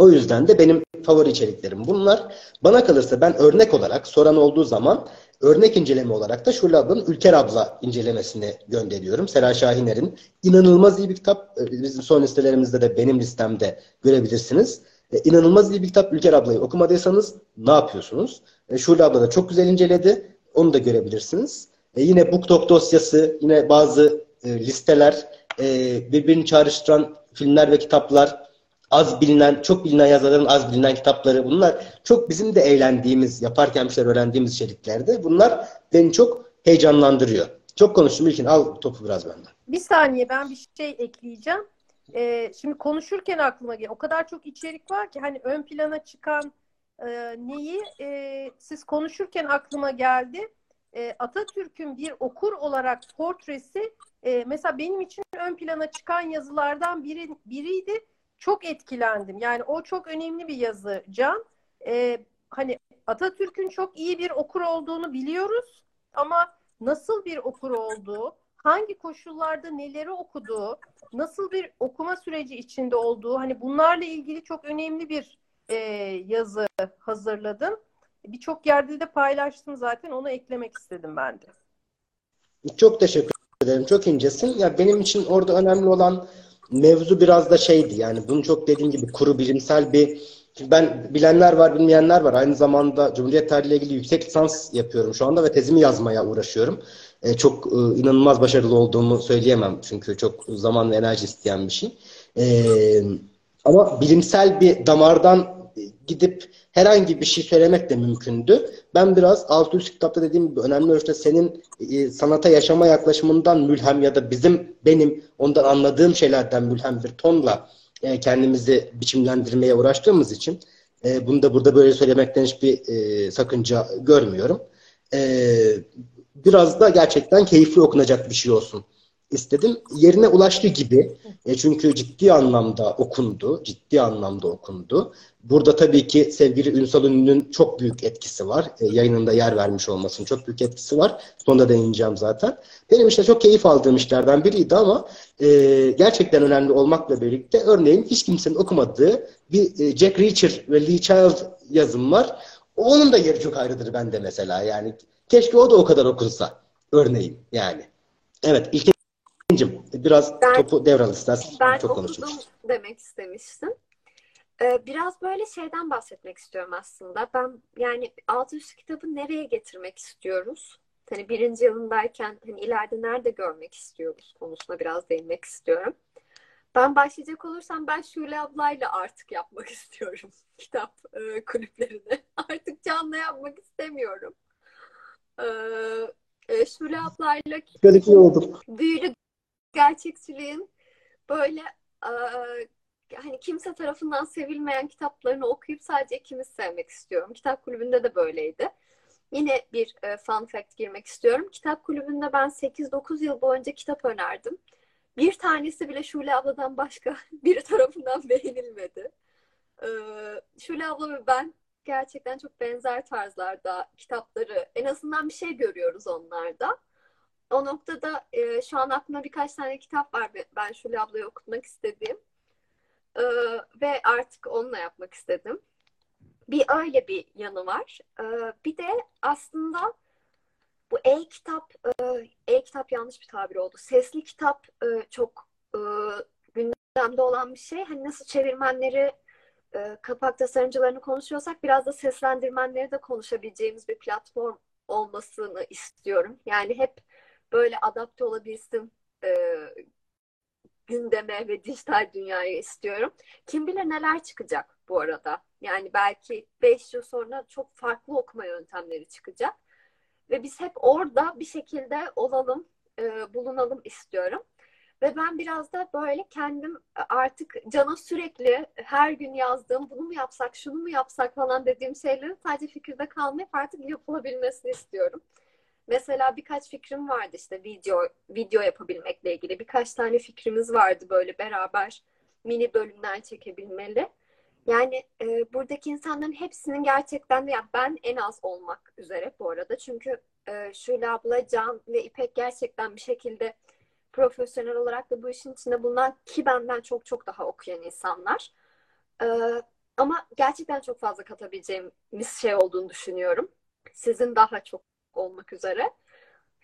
O yüzden de benim favori içeriklerim bunlar. Bana kalırsa ben örnek olarak soran olduğu zaman örnek inceleme olarak da Şule Ülker abla incelemesini gönderiyorum. Sera Şahiner'in inanılmaz iyi bir kitap. Ee, bizim son listelerimizde de benim listemde görebilirsiniz. E, inanılmaz iyi bir kitap. Ülker ablayı okumadıysanız ne yapıyorsunuz? E, abla da çok güzel inceledi. Onu da görebilirsiniz. E, yine BookTok dosyası, yine bazı e, listeler, e, birbirini çağrıştıran filmler ve kitaplar, az bilinen, çok bilinen yazarların az bilinen kitapları bunlar çok bizim de eğlendiğimiz, yaparken bir şeyler öğrendiğimiz içeriklerde. Bunlar beni çok heyecanlandırıyor. Çok konuştum İlkin. Al topu biraz benden. Bir saniye ben bir şey ekleyeceğim. Ee, şimdi konuşurken aklıma geliyor. O kadar çok içerik var ki hani ön plana çıkan e, neyi e, siz konuşurken aklıma geldi. E, Atatürk'ün bir okur olarak portresi e, mesela benim için ön plana çıkan yazılardan biri biriydi çok etkilendim. Yani o çok önemli bir yazı Can. Ee, hani Atatürk'ün çok iyi bir okur olduğunu biliyoruz ama nasıl bir okur olduğu, hangi koşullarda neleri okuduğu, nasıl bir okuma süreci içinde olduğu, hani bunlarla ilgili çok önemli bir e, yazı hazırladım. Birçok yerde de paylaştım zaten. Onu eklemek istedim ben de. Çok teşekkür ederim. Çok incesin. Ya benim için orada önemli olan mevzu biraz da şeydi yani bunu çok dediğim gibi kuru bilimsel bir ben bilenler var bilmeyenler var aynı zamanda Cumhuriyet tarihi ile ilgili yüksek lisans yapıyorum şu anda ve tezimi yazmaya uğraşıyorum. Ee, çok e, inanılmaz başarılı olduğumu söyleyemem çünkü çok zaman ve enerji isteyen bir şey. Ee, ama bilimsel bir damardan gidip herhangi bir şey söylemek de mümkündü. Ben biraz 600 kitapta dediğim gibi önemli ölçüde senin e, sanata yaşama yaklaşımından mülhem ya da bizim benim ondan anladığım şeylerden mülhem bir tonla e, kendimizi biçimlendirmeye uğraştığımız için e, bunu da burada böyle söylemekten hiçbir e, sakınca görmüyorum. E, biraz da gerçekten keyifli okunacak bir şey olsun istedim. Yerine ulaştı gibi. E çünkü ciddi anlamda okundu. Ciddi anlamda okundu. Burada tabii ki sevgili Ünsal Ünlü'nün çok büyük etkisi var. E, yayınında yer vermiş olmasının çok büyük etkisi var. Sonunda değineceğim zaten. Benim işte çok keyif aldığım işlerden biriydi ama e, gerçekten önemli olmakla birlikte örneğin hiç kimsenin okumadığı bir e, Jack Reacher ve Lee Child yazım var. Onun da yeri çok ayrıdır bende mesela. Yani keşke o da o kadar okunsa örneğin yani. Evet ilk biraz ben, topu devral istersen. Ben çok okudum demek istemiştim. Ee, biraz böyle şeyden bahsetmek istiyorum aslında. Ben yani 600 kitabı nereye getirmek istiyoruz? Hani birinci yılındayken hani ileride nerede görmek istiyoruz konusuna biraz değinmek istiyorum. Ben başlayacak olursam ben Şule ablayla artık yapmak istiyorum kitap e, kulüplerini. Artık canlı yapmak istemiyorum. Ee, e, Şule ablayla Böyle oldum. büyülü gerçekçiliğin böyle e, hani kimse tarafından sevilmeyen kitaplarını okuyup sadece ikimiz sevmek istiyorum. Kitap kulübünde de böyleydi. Yine bir e, fun fact girmek istiyorum. Kitap kulübünde ben 8-9 yıl boyunca kitap önerdim. Bir tanesi bile Şule abladan başka biri tarafından beğenilmedi. Ee, Şule abla ve ben gerçekten çok benzer tarzlarda kitapları en azından bir şey görüyoruz onlarda. O noktada e, şu an aklımda birkaç tane kitap var ben Şule ablayı okutmak istediğim. E, ve artık onunla yapmak istedim. Bir öyle bir yanı var. E, bir de aslında bu e-kitap, e-kitap yanlış bir tabir oldu. Sesli kitap e, çok e, gündemde olan bir şey. Hani nasıl çevirmenleri e, kapak tasarımcılarını konuşuyorsak biraz da seslendirmenleri de konuşabileceğimiz bir platform olmasını istiyorum. Yani hep böyle adapte olabilsin e, gündeme ve dijital dünyaya istiyorum. Kim bilir neler çıkacak bu arada. Yani belki 5 yıl sonra çok farklı okuma yöntemleri çıkacak. Ve biz hep orada bir şekilde olalım, e, bulunalım istiyorum. Ve ben biraz da böyle kendim artık cana sürekli her gün yazdığım bunu mu yapsak, şunu mu yapsak falan dediğim şeylerin sadece fikirde kalmayıp artık yapılabilmesini istiyorum. Mesela birkaç fikrim vardı işte video video yapabilmekle ilgili. Birkaç tane fikrimiz vardı böyle beraber mini bölümler çekebilmeli. Yani e, buradaki insanların hepsinin gerçekten de ya ben en az olmak üzere bu arada. Çünkü e, Şule abla, Can ve İpek gerçekten bir şekilde profesyonel olarak da bu işin içinde bulunan ki benden çok çok daha okuyan insanlar. E, ama gerçekten çok fazla katabileceğimiz şey olduğunu düşünüyorum. Sizin daha çok olmak üzere.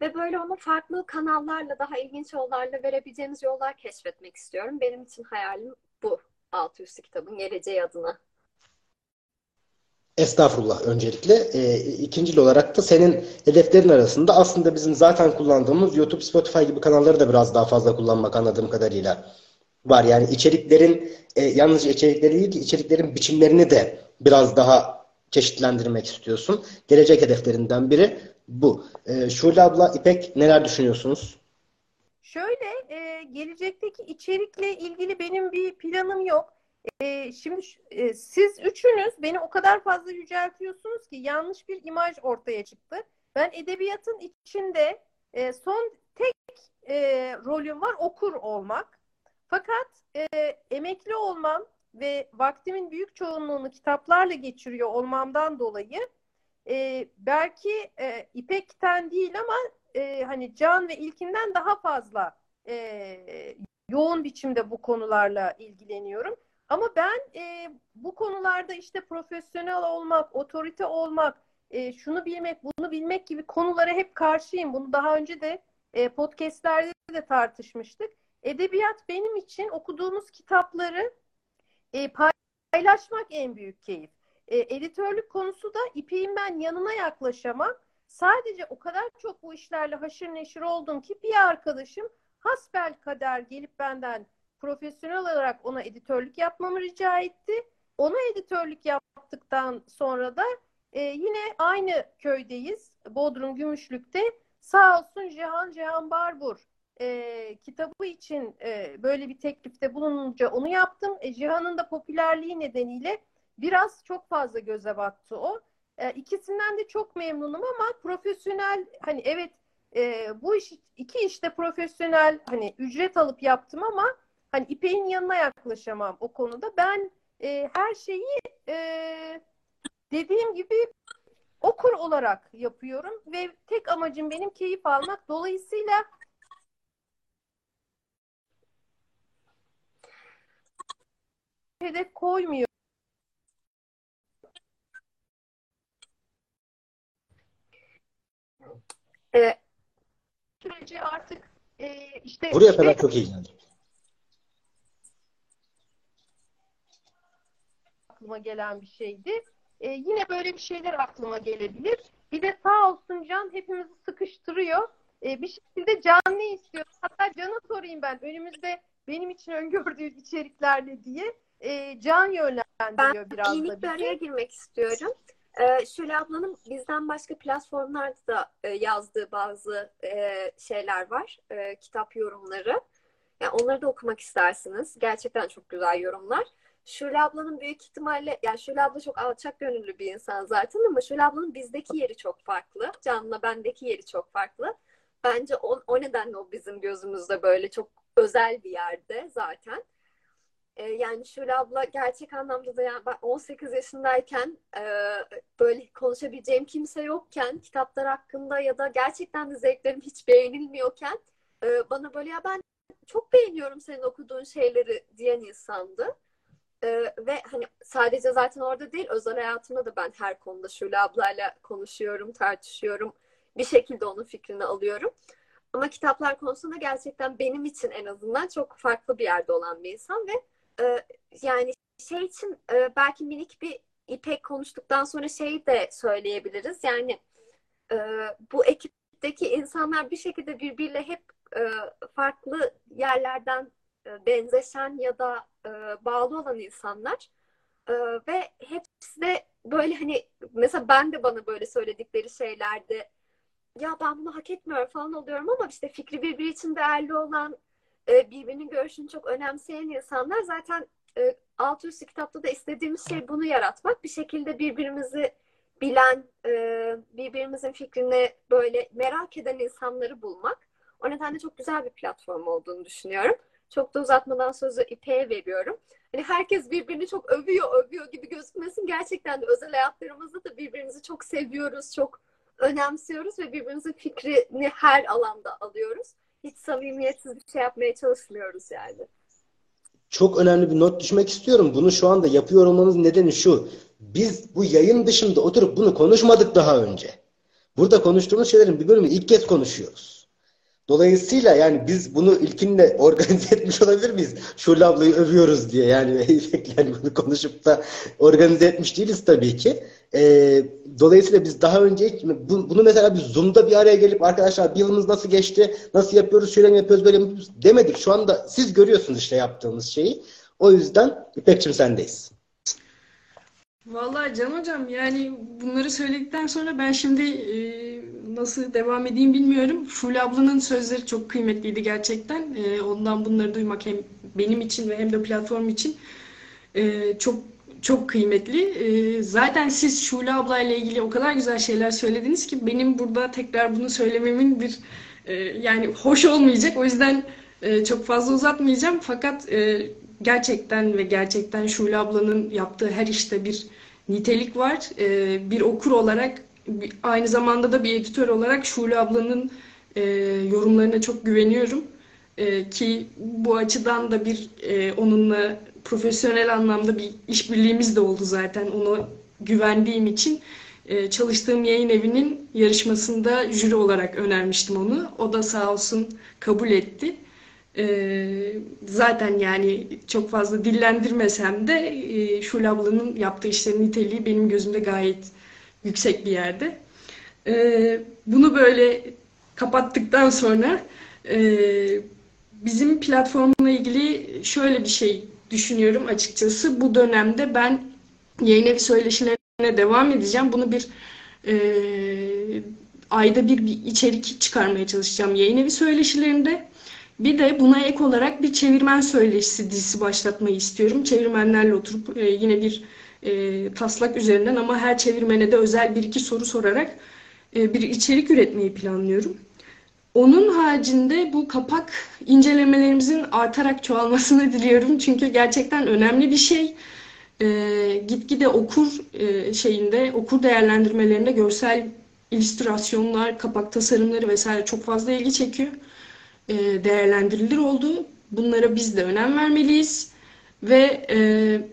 Ve böyle onu farklı kanallarla, daha ilginç yollarla verebileceğimiz yollar keşfetmek istiyorum. Benim için hayalim bu. Altı üstü kitabın geleceği adına. Estağfurullah öncelikle. E, ikincil olarak da senin hedeflerin arasında aslında bizim zaten kullandığımız YouTube, Spotify gibi kanalları da biraz daha fazla kullanmak anladığım kadarıyla var. Yani içeriklerin e, yalnızca içerikleri değil ki içeriklerin biçimlerini de biraz daha çeşitlendirmek istiyorsun. Gelecek hedeflerinden biri bu. E, Şule abla, İpek neler düşünüyorsunuz? Şöyle, e, gelecekteki içerikle ilgili benim bir planım yok. E, şimdi e, siz üçünüz beni o kadar fazla yüceltiyorsunuz ki yanlış bir imaj ortaya çıktı. Ben edebiyatın içinde e, son tek e, rolüm var okur olmak. Fakat e, emekli olmam ve vaktimin büyük çoğunluğunu kitaplarla geçiriyor olmamdan dolayı e, belki e, İpek'ten değil ama e, hani Can ve İlkinden daha fazla e, yoğun biçimde bu konularla ilgileniyorum. Ama ben e, bu konularda işte profesyonel olmak, otorite olmak, e, şunu bilmek, bunu bilmek gibi konulara hep karşıyım. Bunu daha önce de e, podcastlerde de tartışmıştık. Edebiyat benim için okuduğumuz kitapları e, paylaşmak en büyük keyif. E, editörlük konusu da İpek'in ben yanına yaklaşamam. Sadece o kadar çok bu işlerle haşır neşir oldum ki bir arkadaşım hasbel kader gelip benden profesyonel olarak ona editörlük yapmamı rica etti. Ona editörlük yaptıktan sonra da e, yine aynı köydeyiz. Bodrum Gümüşlük'te. Sağ olsun Cihan Cihan Barbur e, kitabı için e, böyle bir teklifte bulununca onu yaptım. E, Cihan'ın da popülerliği nedeniyle biraz çok fazla göze battı o. E, ikisinden de çok memnunum ama profesyonel hani evet e, bu iş iki işte profesyonel hani ücret alıp yaptım ama hani İpek'in yanına yaklaşamam o konuda. Ben e, her şeyi e, dediğim gibi okur olarak yapıyorum ve tek amacım benim keyif almak. Dolayısıyla hedef koymuyor. Süreci artık e, işte Buraya işte, kadar çok iyi geldi. aklıma gelen bir şeydi. E, yine böyle bir şeyler aklıma gelebilir. Bir de sağ olsun Can hepimizi sıkıştırıyor. E, bir şekilde Can ne istiyor? Hatta Can'a sorayım ben. Önümüzde benim için öngördüğü içerikler ne diye. E, Can yönlendiriyor ben biraz da araya bizi. girmek istiyorum. Ee, Şule ablanın bizden başka platformlarda da e, yazdığı bazı e, şeyler var. E, kitap yorumları. Yani onları da okumak istersiniz. Gerçekten çok güzel yorumlar. Şule ablanın büyük ihtimalle, yani Şule abla çok alçak gönüllü bir insan zaten ama Şule ablanın bizdeki yeri çok farklı. Can'la bendeki yeri çok farklı. Bence o, o nedenle o bizim gözümüzde böyle çok özel bir yerde zaten. Ee, yani Şule abla gerçek anlamda da yani ben 18 yaşındayken e, böyle konuşabileceğim kimse yokken kitaplar hakkında ya da gerçekten de zevklerim hiç beğenilmiyorken e, bana böyle ya ben çok beğeniyorum senin okuduğun şeyleri diyen insandı. E, ve hani sadece zaten orada değil özel hayatımda da ben her konuda Şule ablayla konuşuyorum, tartışıyorum. Bir şekilde onun fikrini alıyorum. Ama kitaplar konusunda gerçekten benim için en azından çok farklı bir yerde olan bir insan ve e, yani şey için e, belki minik bir İpek konuştuktan sonra şey de söyleyebiliriz. Yani e, bu ekipteki insanlar bir şekilde birbiriyle hep e, farklı yerlerden e, benzeşen ya da bağlı olan insanlar. Ve hepsi de böyle hani mesela ben de bana böyle söyledikleri şeylerde ya ben bunu hak etmiyorum falan oluyorum ama işte fikri birbiri için değerli olan e, birbirinin görüşünü çok önemseyen insanlar zaten e, alt üstü kitapta da istediğimiz şey bunu yaratmak. Bir şekilde birbirimizi bilen, e, birbirimizin fikrini böyle merak eden insanları bulmak. O nedenle çok güzel bir platform olduğunu düşünüyorum. Çok da uzatmadan sözü İpek'e veriyorum. Hani herkes birbirini çok övüyor, övüyor gibi gözükmesin. Gerçekten de özel hayatlarımızda da birbirimizi çok seviyoruz, çok önemsiyoruz ve birbirimizin fikrini her alanda alıyoruz. Hiç samimiyetsiz bir şey yapmaya çalışmıyoruz yani. Çok önemli bir not düşmek istiyorum. Bunu şu anda yapıyor olmanın nedeni şu. Biz bu yayın dışında oturup bunu konuşmadık daha önce. Burada konuştuğumuz şeylerin bir bölümünü ilk kez konuşuyoruz. Dolayısıyla yani biz bunu ilkinle organize etmiş olabilir miyiz? Şule ablayı övüyoruz diye yani, yani bunu konuşup da organize etmiş değiliz tabii ki. Ee, dolayısıyla biz daha önce bunu mesela biz Zoom'da bir araya gelip arkadaşlar bir yılımız nasıl geçti, nasıl yapıyoruz, şöyle mi yapıyoruz, böyle mi demedik. Şu anda siz görüyorsunuz işte yaptığımız şeyi. O yüzden İpek'cim sendeyiz. Vallahi Can Hocam yani bunları söyledikten sonra ben şimdi e, nasıl devam edeyim bilmiyorum. Şule ablanın sözleri çok kıymetliydi gerçekten. E, ondan bunları duymak hem benim için ve hem de platform için e, çok çok kıymetli. E, zaten siz Şule ablayla ilgili o kadar güzel şeyler söylediniz ki benim burada tekrar bunu söylememin bir e, yani hoş olmayacak. O yüzden e, çok fazla uzatmayacağım. Fakat e, gerçekten ve gerçekten Şule ablanın yaptığı her işte bir nitelik var. E, bir okur olarak aynı zamanda da bir editör olarak Şule ablanın e, yorumlarına çok güveniyorum. E, ki bu açıdan da bir e, onunla profesyonel anlamda bir işbirliğimiz de oldu zaten. Ona güvendiğim için e, çalıştığım yayın evinin yarışmasında jüri olarak önermiştim onu. O da sağ olsun kabul etti. E, zaten yani çok fazla dillendirmesem de e, Şule ablanın yaptığı işlerin niteliği benim gözümde gayet yüksek bir yerde. E, bunu böyle kapattıktan sonra e, bizim platformla ilgili şöyle bir şey düşünüyorum açıkçası. Bu dönemde ben yayın evi söyleşilerine devam edeceğim. Bunu bir e, ayda bir, bir içerik çıkarmaya çalışacağım yayın evi söyleşilerinde. Bir de buna ek olarak bir çevirmen söyleşisi dizisi başlatmayı istiyorum. Çevirmenlerle oturup e, yine bir e, taslak üzerinden ama her çevirmene de özel bir iki soru sorarak e, bir içerik üretmeyi planlıyorum. Onun haricinde bu kapak incelemelerimizin artarak çoğalmasını diliyorum. Çünkü gerçekten önemli bir şey. E, gitgide okur e, şeyinde, okur değerlendirmelerinde görsel illüstrasyonlar, kapak tasarımları vesaire çok fazla ilgi çekiyor. E, değerlendirilir oldu. Bunlara biz de önem vermeliyiz. Ve e,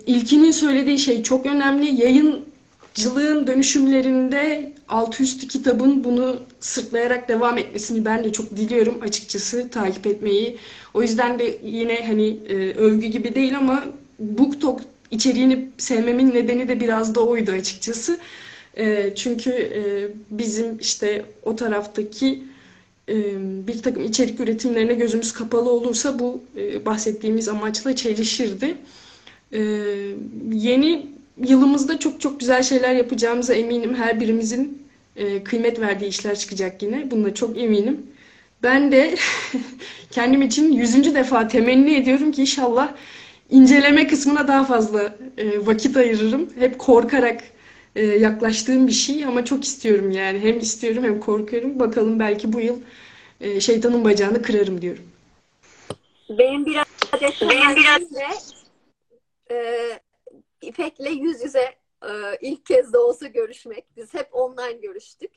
ilkinin söylediği şey çok önemli. Yayıncılığın dönüşümlerinde altı üstü kitabın bunu sırtlayarak devam etmesini ben de çok diliyorum açıkçası takip etmeyi. O yüzden de yine hani e, övgü gibi değil ama BookTok içeriğini sevmemin nedeni de biraz da oydu açıkçası. E, çünkü e, bizim işte o taraftaki bir takım içerik üretimlerine gözümüz kapalı olursa bu bahsettiğimiz amaçla çelişirdi. Yeni yılımızda çok çok güzel şeyler yapacağımıza eminim. Her birimizin kıymet verdiği işler çıkacak yine. Bunda çok eminim. Ben de kendim için yüzüncü defa temenni ediyorum ki inşallah inceleme kısmına daha fazla vakit ayırırım. Hep korkarak e, yaklaştığım bir şey ama çok istiyorum yani. Hem istiyorum hem korkuyorum. Bakalım belki bu yıl e, şeytanın bacağını kırarım diyorum. Benim bir adet benim biraz e, İpek'le yüz yüze e, ilk kez de olsa görüşmek. Biz hep online görüştük.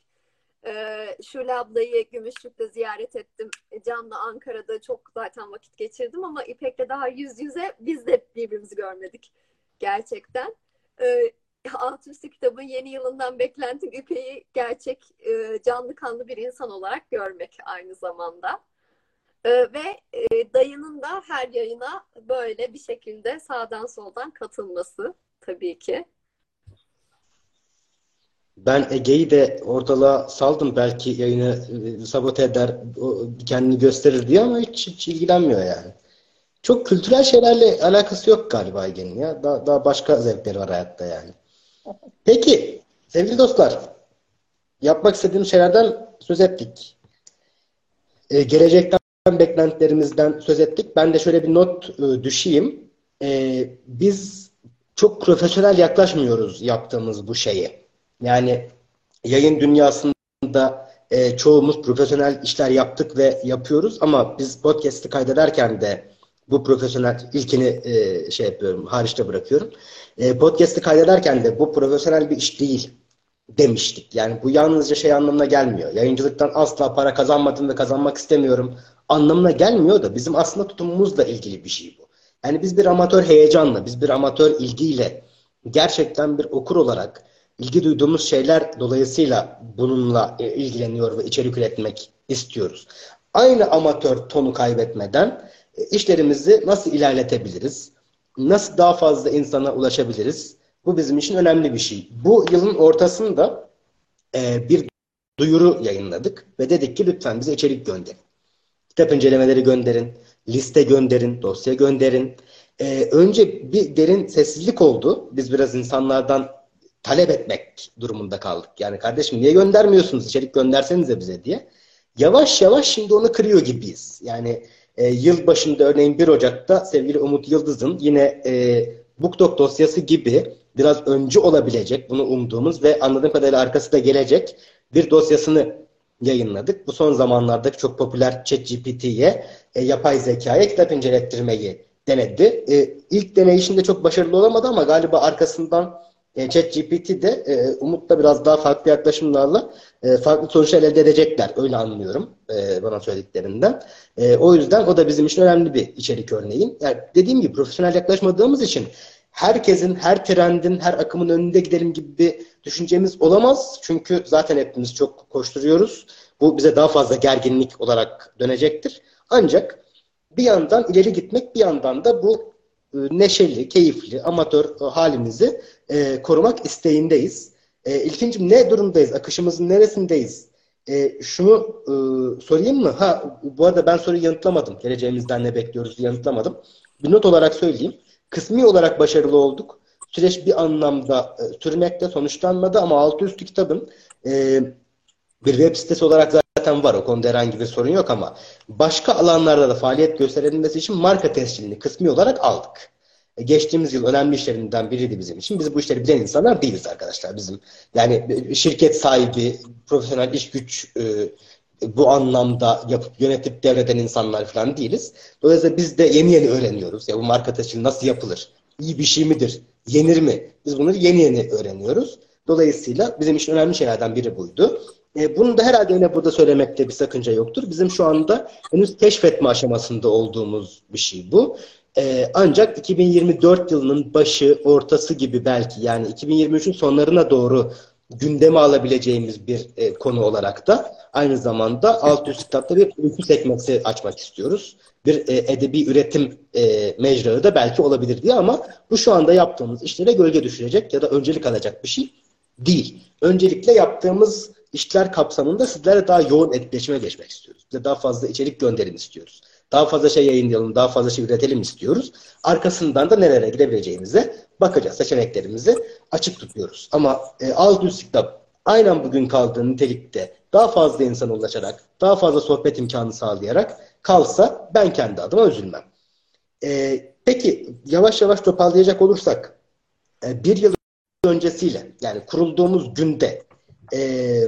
E, Şule ablayı Gümüşlük'te ziyaret ettim. Can'la Ankara'da çok zaten vakit geçirdim ama İpek'le daha yüz yüze biz de birbirimizi görmedik gerçekten. E, Alt Üstü kitabın yeni yılından beklentim İpek'i gerçek e, canlı kanlı bir insan olarak görmek aynı zamanda. Ee, ve e, dayının da her yayına böyle bir şekilde sağdan soldan katılması tabii ki. Ben Ege'yi de ortalığa saldım belki yayını e, sabote eder, kendini gösterir diye ama hiç, hiç ilgilenmiyor yani. Çok kültürel şeylerle alakası yok galiba Ege'nin ya. Daha, daha başka zevkleri var hayatta yani. Peki sevgili dostlar yapmak istediğim şeylerden söz ettik. Ee, gelecekten beklentilerimizden söz ettik. Ben de şöyle bir not e, düşeyim. Ee, biz çok profesyonel yaklaşmıyoruz yaptığımız bu şeye. Yani yayın dünyasında e, çoğumuz profesyonel işler yaptık ve yapıyoruz ama biz podcast'i kaydederken de bu profesyonel ilkini e, şey yapıyorum, hariçte bırakıyorum. E, podcast'i kaydederken de bu profesyonel bir iş değil demiştik. Yani bu yalnızca şey anlamına gelmiyor. Yayıncılıktan asla para kazanmadım ve kazanmak istemiyorum anlamına gelmiyor da bizim aslında tutumumuzla ilgili bir şey bu. Yani biz bir amatör heyecanla, biz bir amatör ilgiyle gerçekten bir okur olarak ilgi duyduğumuz şeyler dolayısıyla bununla e, ilgileniyor ve içerik üretmek istiyoruz. Aynı amatör tonu kaybetmeden işlerimizi nasıl ilerletebiliriz? Nasıl daha fazla insana ulaşabiliriz? Bu bizim için önemli bir şey. Bu yılın ortasında e, bir duyuru yayınladık ve dedik ki lütfen bize içerik gönderin. Kitap incelemeleri gönderin, liste gönderin, dosya gönderin. E, önce bir derin sessizlik oldu. Biz biraz insanlardan talep etmek durumunda kaldık. Yani kardeşim niye göndermiyorsunuz? İçerik göndersenize bize diye. Yavaş yavaş şimdi onu kırıyor gibiyiz. Yani e, yıl başında örneğin 1 Ocak'ta sevgili Umut Yıldız'ın yine e, BookDoc dosyası gibi biraz öncü olabilecek bunu umduğumuz ve anladığım kadarıyla arkası da gelecek bir dosyasını yayınladık. Bu son zamanlardaki çok popüler ChatGPT'ye e, yapay zekaya kitap incelettirmeyi denedi. E, ilk deneyişinde çok başarılı olamadı ama galiba arkasından e, ChatGPT de e, Umut'la biraz daha farklı yaklaşımlarla e, farklı sonuçlar elde edecekler. Öyle anlıyorum e, bana söylediklerinden. E, o yüzden o da bizim için önemli bir içerik örneği. Yani dediğim gibi profesyonel yaklaşmadığımız için herkesin, her trendin, her akımın önünde gidelim gibi bir düşüncemiz olamaz. Çünkü zaten hepimiz çok koşturuyoruz. Bu bize daha fazla gerginlik olarak dönecektir. Ancak bir yandan ileri gitmek, bir yandan da bu neşeli, keyifli, amatör e, halimizi e, korumak isteğindeyiz. E, İlkincim ne durumdayız? Akışımızın neresindeyiz? E, şunu e, sorayım mı? Ha, bu arada ben soruyu yanıtlamadım. Geleceğimizden ne bekliyoruz yanıtlamadım. Bir not olarak söyleyeyim. Kısmi olarak başarılı olduk. Süreç bir anlamda e, sürmekte sonuçlanmadı ama altı üstü kitabın e, bir web sitesi olarak zaten var. O konuda herhangi bir sorun yok ama başka alanlarda da faaliyet gösterebilmesi için marka tescilini kısmi olarak aldık. E, geçtiğimiz yıl önemli işlerinden biriydi bizim için. Biz bu işleri bilen insanlar değiliz arkadaşlar. Bizim yani şirket sahibi, profesyonel iş güç e, bu anlamda yapıp yönetip devreden insanlar falan değiliz. Dolayısıyla biz de yeni yeni öğreniyoruz. Ya bu marka tescili nasıl yapılır? İyi bir şey midir? Yenir mi? Biz bunları yeni yeni öğreniyoruz. Dolayısıyla bizim için önemli şeylerden biri buydu. E, bunu da herhalde yine burada söylemekte bir sakınca yoktur. Bizim şu anda henüz keşfetme aşamasında olduğumuz bir şey bu. E, ancak 2024 yılının başı, ortası gibi belki yani 2023'ün sonlarına doğru gündeme alabileceğimiz bir e, konu olarak da aynı zamanda alt üst kitapta bir uyku sekmesi açmak istiyoruz. Bir e, edebi üretim e, mecrağı da belki olabilir diye ama bu şu anda yaptığımız işlere gölge düşürecek ya da öncelik alacak bir şey değil. Öncelikle yaptığımız işler kapsamında sizlerle daha yoğun etkileşime geçmek istiyoruz. Size daha fazla içerik gönderin istiyoruz. Daha fazla şey yayınlayalım, daha fazla şey üretelim istiyoruz. Arkasından da nerelere gidebileceğimize bakacağız. Seçeneklerimizi açık tutuyoruz. Ama e, az kitap aynen bugün kaldığı nitelikte daha fazla insana ulaşarak, daha fazla sohbet imkanı sağlayarak kalsa ben kendi adıma üzülmem. E, peki yavaş yavaş toparlayacak olursak e, bir yıl öncesiyle yani kurulduğumuz günde e,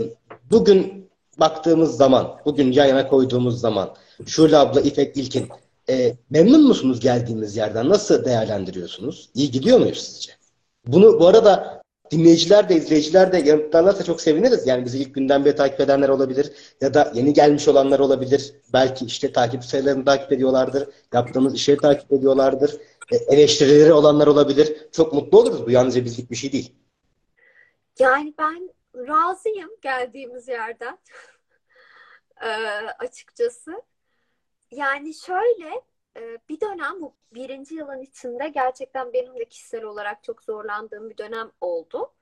bugün baktığımız zaman, bugün yan yana koyduğumuz zaman Şule abla, İpek İlkin e, memnun musunuz geldiğimiz yerden? Nasıl değerlendiriyorsunuz? İyi gidiyor muyuz sizce? Bunu bu arada dinleyiciler de izleyiciler de yanıtlarlarsa çok seviniriz. Yani bizi ilk günden beri takip edenler olabilir ya da yeni gelmiş olanlar olabilir. Belki işte takip sayılarını takip ediyorlardır. Yaptığımız işleri takip ediyorlardır. E, eleştirileri olanlar olabilir. Çok mutlu oluruz. Bu yalnızca bizlik bir şey değil. Yani ben razıyım geldiğimiz yerden. ee, açıkçası. yani şöyle e, bir dönem bu birinci yılın içinde gerçekten benim de kişisel olarak çok zorlandığım bir dönem oldu.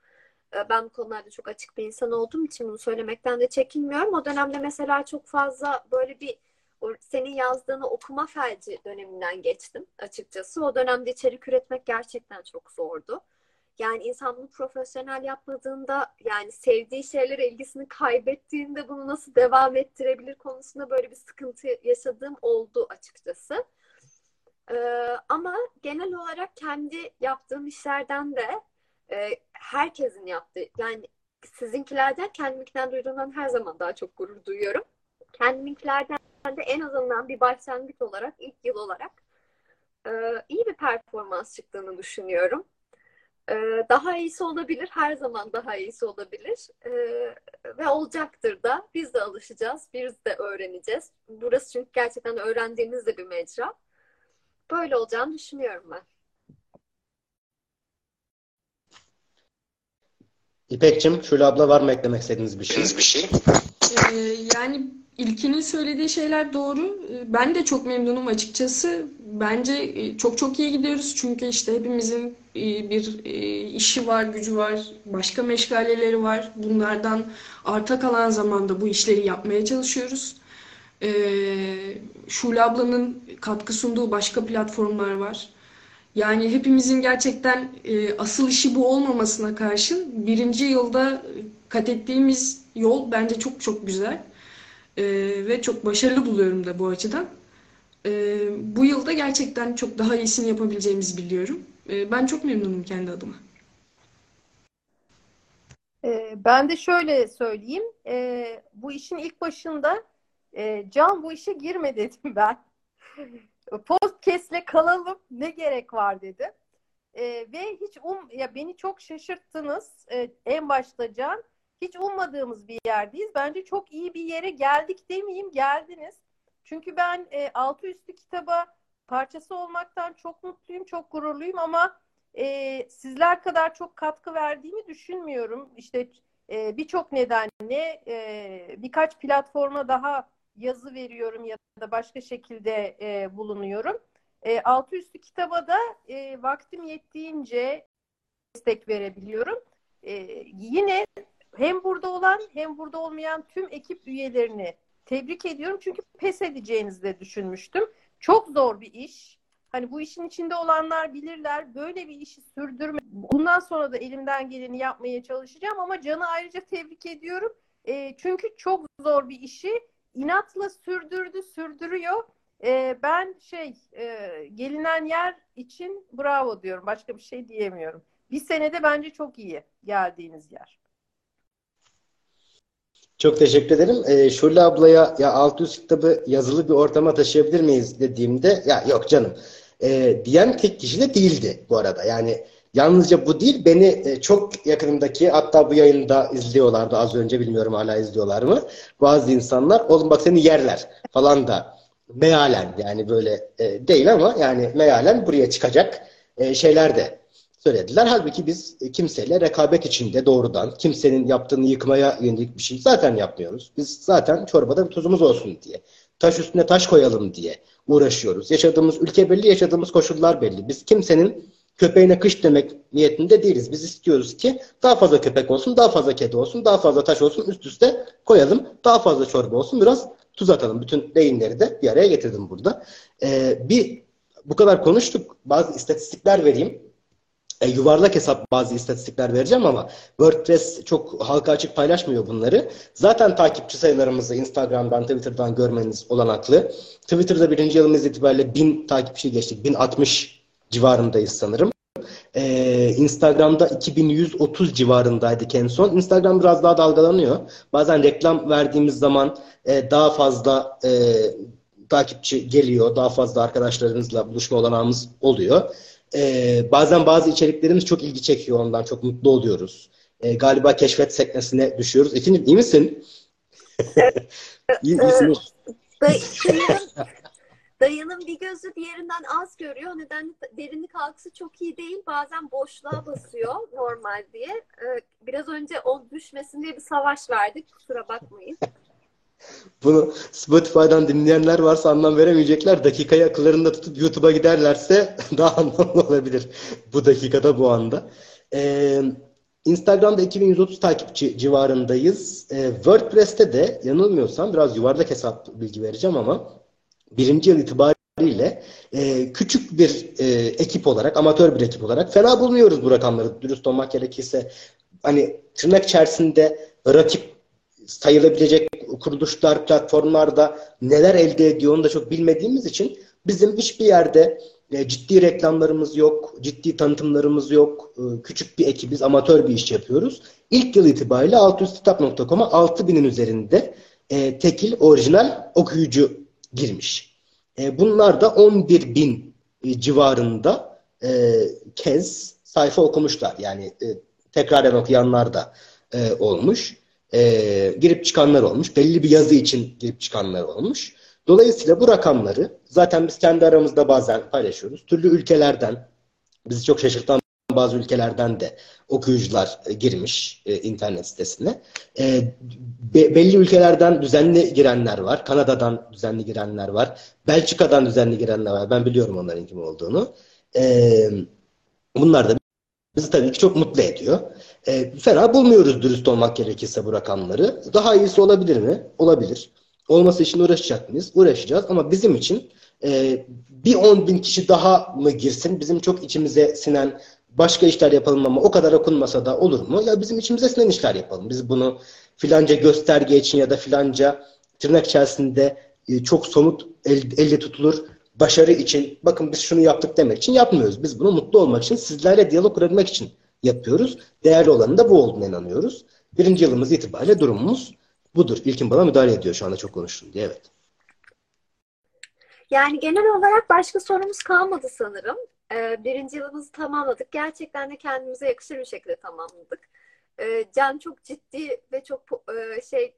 E, ben bu konularda çok açık bir insan olduğum için bunu söylemekten de çekinmiyorum. O dönemde mesela çok fazla böyle bir senin yazdığını okuma felci döneminden geçtim açıkçası. O dönemde içerik üretmek gerçekten çok zordu. Yani insan bunu profesyonel yapmadığında yani sevdiği şeylere ilgisini kaybettiğinde bunu nasıl devam ettirebilir konusunda böyle bir sıkıntı yaşadığım oldu açıkçası. Ee, ama genel olarak kendi yaptığım işlerden de e, herkesin yaptığı yani sizinkilerden kendiminkinden duyduğumdan her zaman daha çok gurur duyuyorum. Kendiminkilerden de en azından bir başlangıç olarak ilk yıl olarak e, iyi bir performans çıktığını düşünüyorum. E, daha iyisi olabilir. Her zaman daha iyisi olabilir. E, ve olacaktır da. Biz de alışacağız. Biz de öğreneceğiz. Burası çünkü gerçekten öğrendiğimiz de bir mecra. Böyle olacağını düşünüyorum ben. İpekçim, Şule abla var mı eklemek istediğiniz bir şey? Bir şey. Ee, yani İlkinin söylediği şeyler doğru. Ee, ben de çok memnunum açıkçası. Bence e, çok çok iyi gidiyoruz. Çünkü işte hepimizin e, bir e, işi var, gücü var, başka meşgaleleri var. Bunlardan arta kalan zamanda bu işleri yapmaya çalışıyoruz. Ee, Şule ablanın katkı sunduğu başka platformlar var. Yani hepimizin gerçekten asıl işi bu olmamasına karşın birinci yılda kat ettiğimiz yol bence çok çok güzel. E, ve çok başarılı buluyorum da bu açıdan. E, bu yılda gerçekten çok daha iyisini yapabileceğimizi biliyorum. E, ben çok memnunum kendi adıma. E, ben de şöyle söyleyeyim. Bu işin ilk başında e, Can bu işe girme dedim ben. Podcast'le kalalım ne gerek var dedim. Ve hiç um ya beni çok şaşırttınız. En başta Can hiç ummadığımız bir yerdeyiz. Bence çok iyi bir yere geldik demeyeyim, geldiniz. Çünkü ben e, altı üstü kitaba parçası olmaktan çok mutluyum, çok gururluyum ama e, sizler kadar çok katkı verdiğimi düşünmüyorum. İşte e, birçok nedenle e, birkaç platforma daha yazı veriyorum ya da başka şekilde e, bulunuyorum. E, altı üstü kitaba da e, vaktim yettiğince destek verebiliyorum. E, yine hem burada olan hem burada olmayan tüm ekip üyelerini tebrik ediyorum. Çünkü pes edeceğinizi de düşünmüştüm. Çok zor bir iş. Hani bu işin içinde olanlar bilirler. Böyle bir işi sürdürme. Bundan sonra da elimden geleni yapmaya çalışacağım ama Can'ı ayrıca tebrik ediyorum. E, çünkü çok zor bir işi inatla sürdürdü, sürdürüyor. E, ben şey e, gelinen yer için bravo diyorum. Başka bir şey diyemiyorum. Bir senede bence çok iyi geldiğiniz yer. Çok teşekkür ederim. Ee, Şule ablaya ya 600 kitabı yazılı bir ortama taşıyabilir miyiz dediğimde ya yok canım e, diyen tek kişi de değildi bu arada. Yani yalnızca bu değil beni e, çok yakınımdaki hatta bu yayında izliyorlardı az önce bilmiyorum hala izliyorlar mı bazı insanlar oğlum bak seni yerler falan da mealen yani böyle e, değil ama yani mealen buraya çıkacak e, şeyler de söylediler. Halbuki biz kimseyle rekabet içinde doğrudan kimsenin yaptığını yıkmaya yönelik bir şey zaten yapmıyoruz. Biz zaten çorbada tuzumuz olsun diye, taş üstüne taş koyalım diye uğraşıyoruz. Yaşadığımız ülke belli, yaşadığımız koşullar belli. Biz kimsenin köpeğine kış demek niyetinde değiliz. Biz istiyoruz ki daha fazla köpek olsun, daha fazla kedi olsun, daha fazla taş olsun üst üste koyalım. Daha fazla çorba olsun, biraz tuz atalım. Bütün deyimleri de bir araya getirdim burada. Ee, bir bu kadar konuştuk. Bazı istatistikler vereyim e, yuvarlak hesap bazı istatistikler vereceğim ama WordPress çok halka açık paylaşmıyor bunları. Zaten takipçi sayılarımızı Instagram'dan, Twitter'dan görmeniz olanaklı. Twitter'da birinci yılımız itibariyle 1000 takipçi geçtik. 1060 civarındayız sanırım. Ee, Instagram'da 2130 civarındaydık en son. Instagram biraz daha dalgalanıyor. Bazen reklam verdiğimiz zaman e, daha fazla e, takipçi geliyor. Daha fazla arkadaşlarınızla buluşma olanağımız oluyor. Ee, bazen bazı içeriklerimiz çok ilgi çekiyor ondan. Çok mutlu oluyoruz. Ee, galiba keşfet sekmesine düşüyoruz. Efendim iyi misin? İyi, iyisin. Dayının, dayının bir gözü diğerinden az görüyor. O nedenle derinlik algısı çok iyi değil. Bazen boşluğa basıyor normal diye. Ee, biraz önce o düşmesin diye bir savaş verdik. Kusura bakmayın. Bunu Spotify'dan dinleyenler varsa anlam veremeyecekler. Dakikayı akıllarında tutup YouTube'a giderlerse daha anlamlı olabilir bu dakikada bu anda. Ee, Instagram'da 2130 takipçi civarındayız. Ee, WordPress'te de yanılmıyorsam biraz yuvarlak hesap bilgi vereceğim ama birinci yıl itibariyle e, küçük bir e, ekip olarak, amatör bir ekip olarak fena bulmuyoruz bu rakamları. Dürüst olmak gerekirse hani tırnak içerisinde rakip sayılabilecek kuruluşlar, platformlarda neler elde ediyor onu da çok bilmediğimiz için bizim hiçbir yerde e, ciddi reklamlarımız yok, ciddi tanıtımlarımız yok. E, küçük bir ekibiz, amatör bir iş yapıyoruz. İlk yıl itibariyle 600kitap.com'a 6000'in üzerinde e, tekil, orijinal okuyucu girmiş. Bunlar da 11 bin e, civarında kez sayfa okumuşlar. Yani e, tekraren okuyanlar da olmuş. E, girip çıkanlar olmuş. Belli bir yazı için girip çıkanlar olmuş. Dolayısıyla bu rakamları zaten biz kendi aramızda bazen paylaşıyoruz. Türlü ülkelerden, bizi çok şaşırtan bazı ülkelerden de okuyucular e, girmiş e, internet sitesine. E, be, belli ülkelerden düzenli girenler var. Kanada'dan düzenli girenler var. Belçika'dan düzenli girenler var. Ben biliyorum onların kim olduğunu. E, bunlar da bizi tabii ki çok mutlu ediyor. E, fena bulmuyoruz dürüst olmak gerekirse bu rakamları. Daha iyisi olabilir mi? Olabilir. Olması için uğraşacak mıyız? Uğraşacağız ama bizim için e, bir 10 bin kişi daha mı girsin? Bizim çok içimize sinen başka işler yapalım ama o kadar okunmasa da olur mu? Ya bizim içimize sinen işler yapalım. Biz bunu filanca gösterge için ya da filanca tırnak içerisinde e, çok somut el, elle tutulur başarı için bakın biz şunu yaptık demek için yapmıyoruz. Biz bunu mutlu olmak için sizlerle diyalog kurabilmek için yapıyoruz. Değerli olanı da bu olduğuna inanıyoruz. Birinci yılımız itibariyle durumumuz budur. İlkin bana müdahale ediyor şu anda çok konuştum diye evet. Yani genel olarak başka sorumuz kalmadı sanırım. Ee, birinci yılımızı tamamladık. Gerçekten de kendimize yakışır bir şekilde tamamladık. Ee, Can çok ciddi ve çok e, şey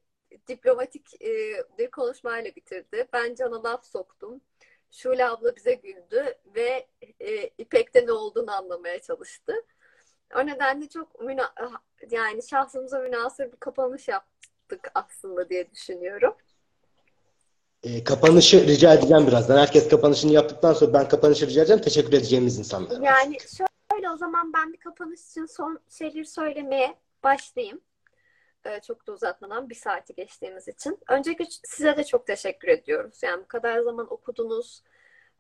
diplomatik e, bir konuşmayla bitirdi. Ben Can'a laf soktum. Şule abla bize güldü ve e, İpek'te ne olduğunu anlamaya çalıştı. O nedenle çok müna yani şahsımıza münasır bir kapanış yaptık aslında diye düşünüyorum. E, kapanışı rica edeceğim birazdan. Herkes kapanışını yaptıktan sonra ben kapanışı rica edeceğim. Teşekkür edeceğimiz insanlar. Yani şöyle o zaman ben bir kapanış için son şeyleri söylemeye başlayayım. Ee, çok da uzatmadan bir saati geçtiğimiz için. Öncelikle size de çok teşekkür ediyoruz. Yani bu kadar zaman okudunuz,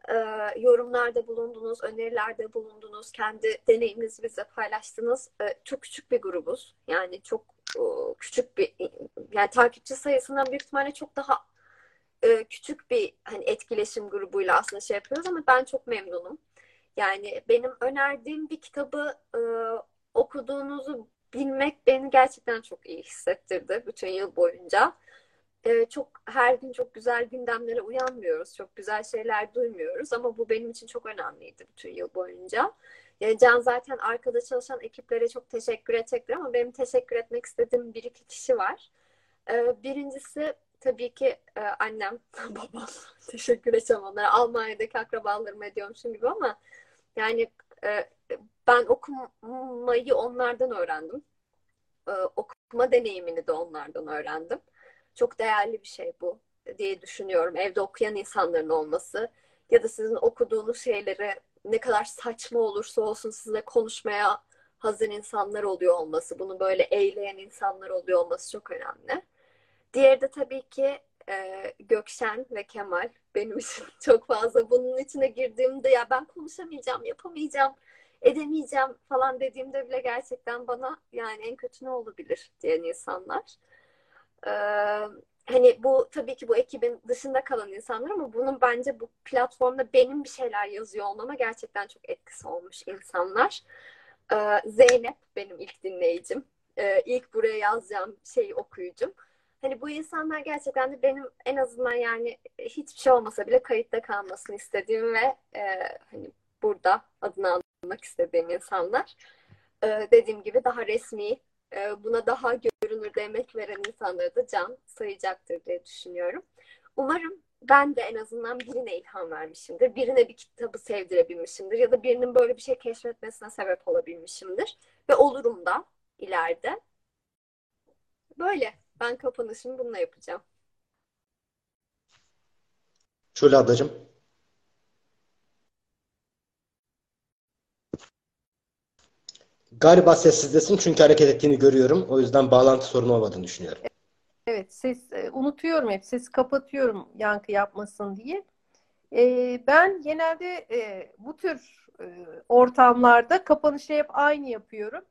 e, yorumlarda bulundunuz, önerilerde bulundunuz, kendi deneyiminizi bize paylaştınız. E, çok küçük bir grubuz. Yani çok e, küçük bir, yani takipçi sayısından büyük ihtimalle çok daha e, küçük bir hani etkileşim grubuyla aslında şey yapıyoruz ama ben çok memnunum. Yani benim önerdiğim bir kitabı e, okuduğunuzu bilmek beni gerçekten çok iyi hissettirdi bütün yıl boyunca. Ee, çok her gün çok güzel gündemlere uyanmıyoruz. Çok güzel şeyler duymuyoruz ama bu benim için çok önemliydi bütün yıl boyunca. Yani Can zaten arkada çalışan ekiplere çok teşekkür edecektir ama benim teşekkür etmek istediğim bir iki kişi var. Ee, birincisi tabii ki e, annem, babam. teşekkür edeceğim onlara. Almanya'daki akrabalarım ediyormuşum gibi ama yani e, ben okumayı onlardan öğrendim. Ee, okuma deneyimini de onlardan öğrendim. Çok değerli bir şey bu diye düşünüyorum. Evde okuyan insanların olması ya da sizin okuduğunuz şeyleri ne kadar saçma olursa olsun sizinle konuşmaya hazır insanlar oluyor olması, bunu böyle eğleyen insanlar oluyor olması çok önemli. Diğeri de tabii ki e, Gökşen ve Kemal benim için çok fazla. Bunun içine girdiğimde ya ben konuşamayacağım, yapamayacağım edemeyeceğim falan dediğimde bile gerçekten bana yani en kötü ne olabilir diyen insanlar. Ee, hani bu tabii ki bu ekibin dışında kalan insanlar ama bunun bence bu platformda benim bir şeyler yazıyor olmama gerçekten çok etkisi olmuş insanlar. Ee, Zeynep benim ilk dinleyicim. Ee, ilk buraya yazacağım şeyi okuyucum. Hani bu insanlar gerçekten de benim en azından yani hiçbir şey olmasa bile kayıtta kalmasını istediğim ve e, hani burada adını almak istediğim insanlar. Ee, dediğim gibi daha resmi, ee, buna daha görünürde emek veren insanları da Can sayacaktır diye düşünüyorum. Umarım ben de en azından birine ilham vermişimdir. Birine bir kitabı sevdirebilmişimdir ya da birinin böyle bir şey keşfetmesine sebep olabilmişimdir. Ve olurum da ileride. Böyle. Ben kapanışımı bununla yapacağım. Şöyle ablacığım. Galiba sessizdesin çünkü hareket ettiğini görüyorum. O yüzden bağlantı sorunu olmadığını düşünüyorum. Evet, ses e, unutuyorum hep. Sesi kapatıyorum yankı yapmasın diye. E, ben genelde e, bu tür e, ortamlarda kapanışı hep aynı yapıyorum.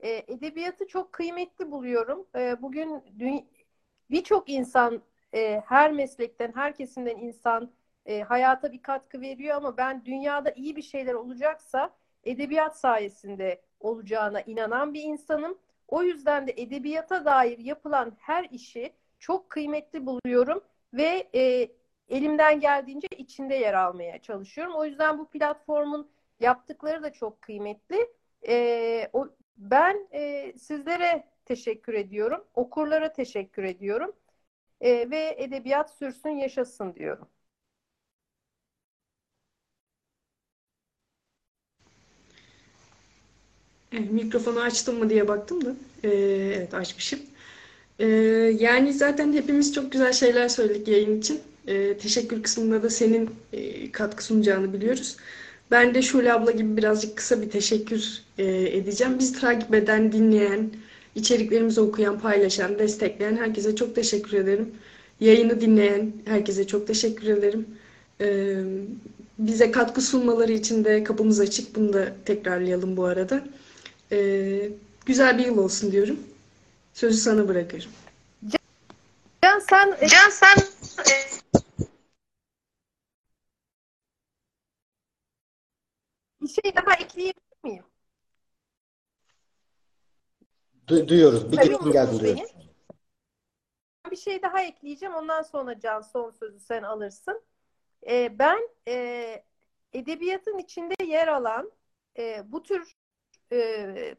E, edebiyatı çok kıymetli buluyorum. E, bugün birçok insan, e, her meslekten, her kesimden insan e, hayata bir katkı veriyor ama ben dünyada iyi bir şeyler olacaksa edebiyat sayesinde olacağına inanan bir insanım. O yüzden de edebiyata dair yapılan her işi çok kıymetli buluyorum ve e, elimden geldiğince içinde yer almaya çalışıyorum. O yüzden bu platformun yaptıkları da çok kıymetli. E, o, ben e, sizlere teşekkür ediyorum, okurlara teşekkür ediyorum e, ve edebiyat sürsün yaşasın diyorum. Evet, mikrofonu açtım mı diye baktım da. Ee, evet açmışım. Ee, yani zaten hepimiz çok güzel şeyler söyledik yayın için. Teşekkür kısmında da senin e, katkı sunacağını biliyoruz. Ben de Şule abla gibi birazcık kısa bir teşekkür edeceğim. Bizi takip eden, dinleyen, içeriklerimizi okuyan, paylaşan, destekleyen herkese çok teşekkür ederim. Yayını dinleyen herkese çok teşekkür ederim. Bize katkı sunmaları için de kapımız açık. Bunu da tekrarlayalım bu arada. Ee, güzel bir yıl olsun diyorum. Sözü sana bırakıyorum. Can sen Can sen bir şey daha ekleyebilir miyim? Du duyuyoruz. Bir Tabii gittin geldin beni. duyuyoruz. Bir şey daha ekleyeceğim. Ondan sonra Can son sözü sen alırsın. Ee, ben e, edebiyatın içinde yer alan e, bu tür e,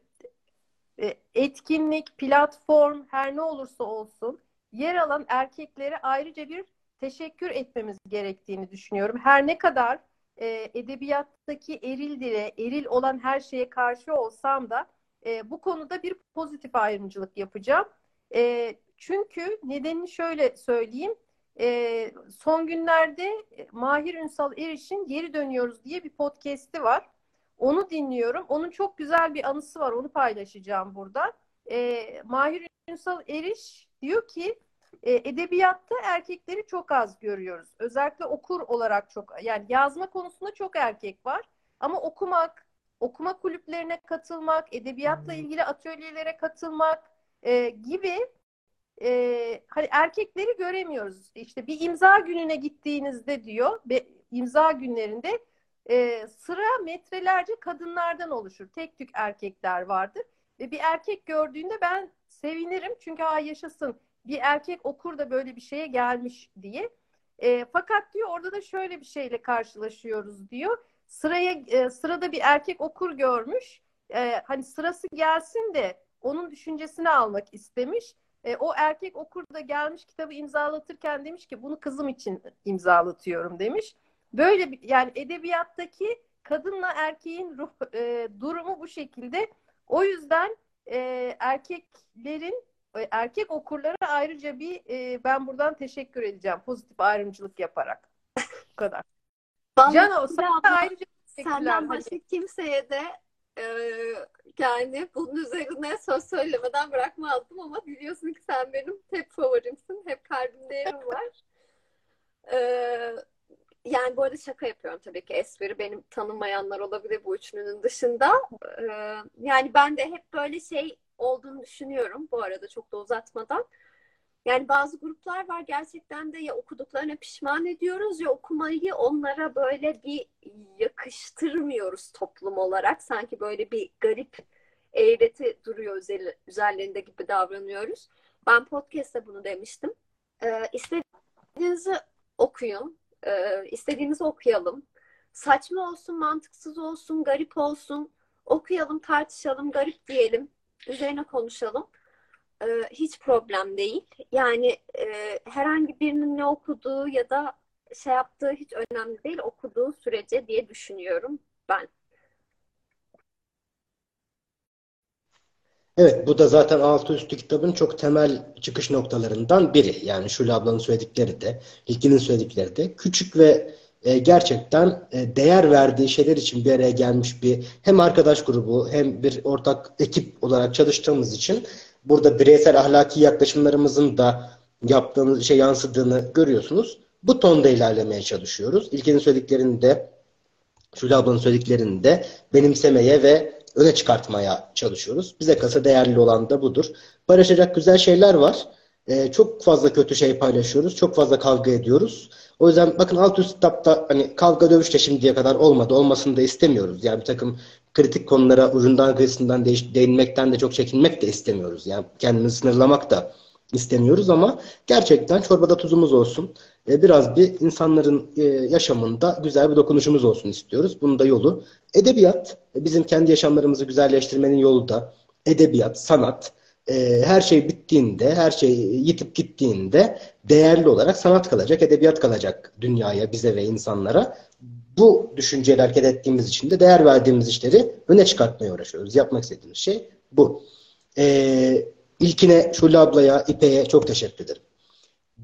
e, etkinlik, platform her ne olursa olsun yer alan erkeklere ayrıca bir teşekkür etmemiz gerektiğini düşünüyorum. Her ne kadar e, edebiyattaki eril dile, eril olan her şeye karşı olsam da e, bu konuda bir pozitif ayrımcılık yapacağım. E, çünkü nedenini şöyle söyleyeyim. E, son günlerde Mahir Ünsal Eriş'in Geri Dönüyoruz diye bir podcast'i var. Onu dinliyorum. Onun çok güzel bir anısı var. Onu paylaşacağım burada. E, Mahir Ünsal Eriş diyor ki e, edebiyatta erkekleri çok az görüyoruz. Özellikle okur olarak çok yani yazma konusunda çok erkek var. Ama okumak, okuma kulüplerine katılmak, edebiyatla ilgili atölyelere katılmak e, gibi e, hani erkekleri göremiyoruz. İşte bir imza gününe gittiğinizde diyor, ve imza günlerinde e, sıra metrelerce kadınlardan oluşur. Tek tük erkekler vardır. Ve bir erkek gördüğünde ben sevinirim çünkü ha yaşasın bir erkek okur da böyle bir şeye gelmiş diye. E, fakat diyor orada da şöyle bir şeyle karşılaşıyoruz diyor. Sıraya e, sırada bir erkek okur görmüş. E, hani sırası gelsin de onun düşüncesini almak istemiş. E, o erkek okur da gelmiş kitabı imzalatırken demiş ki bunu kızım için imzalatıyorum demiş. Böyle bir, yani edebiyattaki kadınla erkeğin ruh, e, durumu bu şekilde. O yüzden e, erkeklerin e, erkek okurlara ayrıca bir e, ben buradan teşekkür edeceğim pozitif ayrımcılık yaparak. bu kadar. Can sana ayrıca senden başka kimseye de e, yani bunun üzerine söz söylemeden bırakmazdım ama biliyorsun ki sen benim hep favorimsin. Hep kalbimde yerim var. E, yani bu arada şaka yapıyorum tabii ki espri benim tanımayanlar olabilir bu üçlünün dışında. Ee, yani ben de hep böyle şey olduğunu düşünüyorum bu arada çok da uzatmadan. Yani bazı gruplar var gerçekten de ya okuduklarına pişman ediyoruz ya okumayı onlara böyle bir yakıştırmıyoruz toplum olarak. Sanki böyle bir garip eğreti duruyor üzerlerinde gibi davranıyoruz. Ben podcast'te bunu demiştim. Ee, istediğinizi okuyun. Ee, istediğinizi okuyalım. Saçma olsun, mantıksız olsun, garip olsun. Okuyalım, tartışalım, garip diyelim. Üzerine konuşalım. Ee, hiç problem değil. Yani e, herhangi birinin ne okuduğu ya da şey yaptığı hiç önemli değil. Okuduğu sürece diye düşünüyorum ben. Evet, bu da zaten altı üstü kitabın çok temel çıkış noktalarından biri. Yani Şule ablanın söyledikleri de, İlkin'in söyledikleri de küçük ve e, gerçekten e, değer verdiği şeyler için bir araya gelmiş bir hem arkadaş grubu hem bir ortak ekip olarak çalıştığımız için burada bireysel ahlaki yaklaşımlarımızın da yaptığımız şey yansıdığını görüyorsunuz. Bu tonda ilerlemeye çalışıyoruz. İlkin'in söylediklerini de Şule ablanın söylediklerini de benimsemeye ve öne çıkartmaya çalışıyoruz. Bize kasa değerli olan da budur. Paylaşacak güzel şeyler var. Ee, çok fazla kötü şey paylaşıyoruz. Çok fazla kavga ediyoruz. O yüzden bakın alt üst kitapta hani kavga dövüş de şimdiye kadar olmadı. Olmasını da istemiyoruz. Yani bir takım kritik konulara ucundan kıyısından değinmekten de çok çekinmek de istemiyoruz. Yani kendimizi sınırlamak da istemiyoruz ama gerçekten çorbada tuzumuz olsun. E, biraz bir insanların e, yaşamında güzel bir dokunuşumuz olsun istiyoruz. Bunun da yolu edebiyat. E, bizim kendi yaşamlarımızı güzelleştirmenin yolu da edebiyat, sanat. Her şey bittiğinde, her şey yitip gittiğinde değerli olarak sanat kalacak, edebiyat kalacak dünyaya, bize ve insanlara. Bu düşünceyle hareket ettiğimiz için de değer verdiğimiz işleri öne çıkartmaya uğraşıyoruz. Yapmak istediğimiz şey bu. Ee, İlkine, Şule ablaya, İpe'ye çok teşekkür ederim.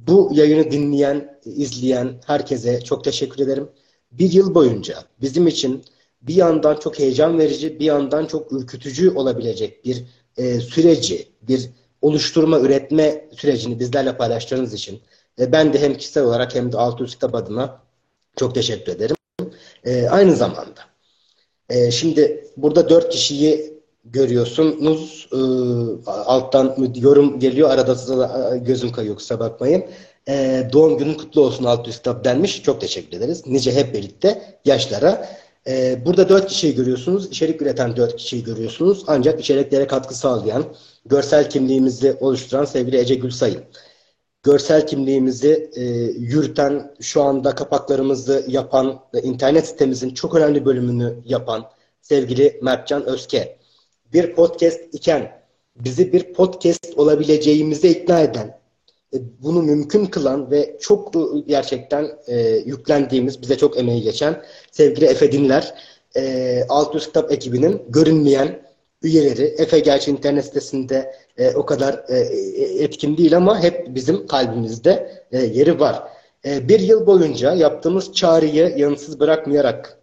Bu yayını dinleyen, izleyen herkese çok teşekkür ederim. Bir yıl boyunca bizim için bir yandan çok heyecan verici, bir yandan çok ürkütücü olabilecek bir e, süreci, bir oluşturma, üretme sürecini bizlerle paylaştığınız için e, ben de hem kişisel olarak hem de Altı Kitap adına çok teşekkür ederim. E, aynı zamanda e, şimdi burada dört kişiyi görüyorsunuz. E, alttan yorum geliyor. Arada da gözüm kayıyor kusura bakmayın. E, doğum günün kutlu olsun alt üst kitap denmiş. Çok teşekkür ederiz. Nice hep birlikte yaşlara. E, burada dört kişiyi görüyorsunuz. İçerik üreten dört kişiyi görüyorsunuz. Ancak içeriklere katkı sağlayan, görsel kimliğimizi oluşturan sevgili Ece Gülsay'ın. Görsel kimliğimizi e, yürüten, şu anda kapaklarımızı yapan, internet sitemizin çok önemli bölümünü yapan sevgili Mertcan Özke bir podcast iken bizi bir podcast olabileceğimize ikna eden, e, bunu mümkün kılan ve çok e, gerçekten e, yüklendiğimiz, bize çok emeği geçen sevgili Efe Dinler, e, Alt Üst Kitap ekibinin görünmeyen üyeleri. Efe gerçi internet sitesinde e, o kadar e, e, etkin değil ama hep bizim kalbimizde e, yeri var. E, bir yıl boyunca yaptığımız çağrıyı yanıtsız bırakmayarak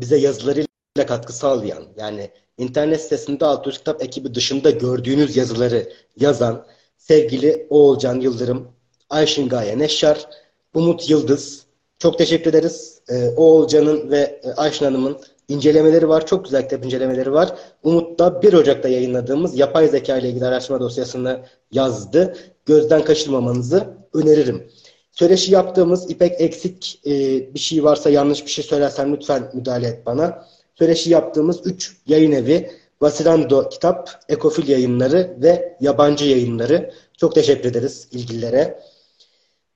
bize yazılarıyla katkı sağlayan, yani internet sitesinde Altı Kitap ekibi dışında gördüğünüz yazıları yazan sevgili Oğulcan Yıldırım, Ayşin Gaye Neşşar, Umut Yıldız. Çok teşekkür ederiz. Ee, Oğulcan'ın ve e, Ayşin Hanım'ın incelemeleri var. Çok güzel kitap incelemeleri var. Umut da 1 Ocak'ta yayınladığımız yapay zeka ile ilgili araştırma dosyasını yazdı. Gözden kaçırmamanızı öneririm. Söyleşi yaptığımız İpek eksik e, bir şey varsa yanlış bir şey söylersen lütfen müdahale et bana söyleşi yaptığımız 3 yayın evi Vasilando Kitap, Ekofil Yayınları ve Yabancı Yayınları. Çok teşekkür ederiz ilgililere.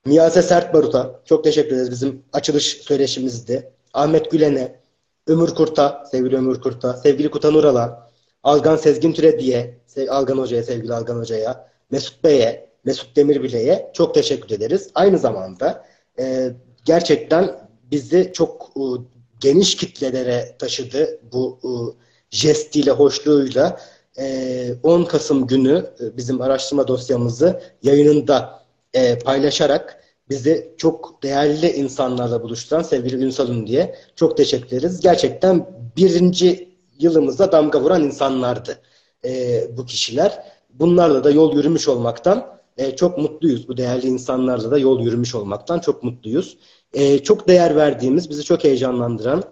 Niyaze Sert Barut'a çok teşekkür ederiz bizim açılış söyleşimizdi. Ahmet Gülen'e, Ömür Kurt'a, sevgili Ömür Kurt'a, sevgili Kutan Ural'a, Algan Sezgin Türedi'ye, Algan Hoca'ya, sevgili Algan Hoca'ya, Mesut Bey'e, Mesut Demirbile'ye çok teşekkür ederiz. Aynı zamanda e, gerçekten bizi çok geniş kitlelere taşıdı bu e, jestiyle, hoşluğuyla. 10 e, Kasım günü e, bizim araştırma dosyamızı yayınında paylaşarak bizi çok değerli insanlarla buluşturan sevgili Ünsal'ın diye çok teşekkür ederiz. Gerçekten birinci yılımızda damga vuran insanlardı bu kişiler. Bunlarla da yol yürümüş olmaktan çok mutluyuz. Bu değerli insanlarla da yol yürümüş olmaktan çok mutluyuz e, çok değer verdiğimiz, bizi çok heyecanlandıran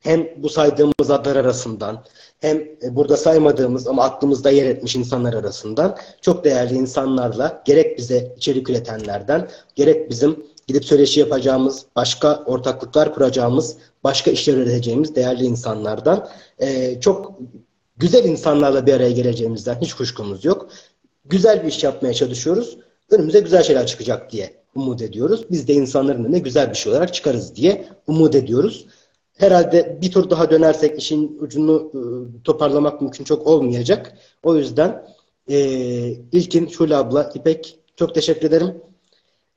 hem bu saydığımız adlar arasından hem e, burada saymadığımız ama aklımızda yer etmiş insanlar arasından çok değerli insanlarla gerek bize içerik üretenlerden gerek bizim gidip söyleşi yapacağımız, başka ortaklıklar kuracağımız, başka işler üreteceğimiz değerli insanlardan e, çok güzel insanlarla bir araya geleceğimizden hiç kuşkumuz yok. Güzel bir iş yapmaya çalışıyoruz. Önümüze güzel şeyler çıkacak diye umut ediyoruz. Biz de insanların önüne güzel bir şey olarak çıkarız diye umut ediyoruz. Herhalde bir tur daha dönersek işin ucunu e, toparlamak mümkün çok olmayacak. O yüzden e, ilkin Şule abla, İpek çok teşekkür ederim.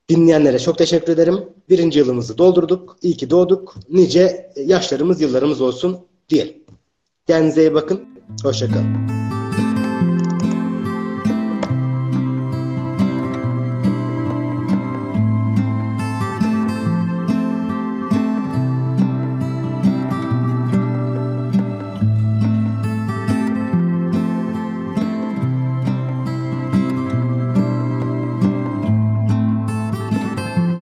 Dinleyenlere çok teşekkür ederim. Birinci yılımızı doldurduk. İyi ki doğduk. Nice yaşlarımız, yıllarımız olsun diyelim. Kendinize iyi bakın. Hoşçakalın.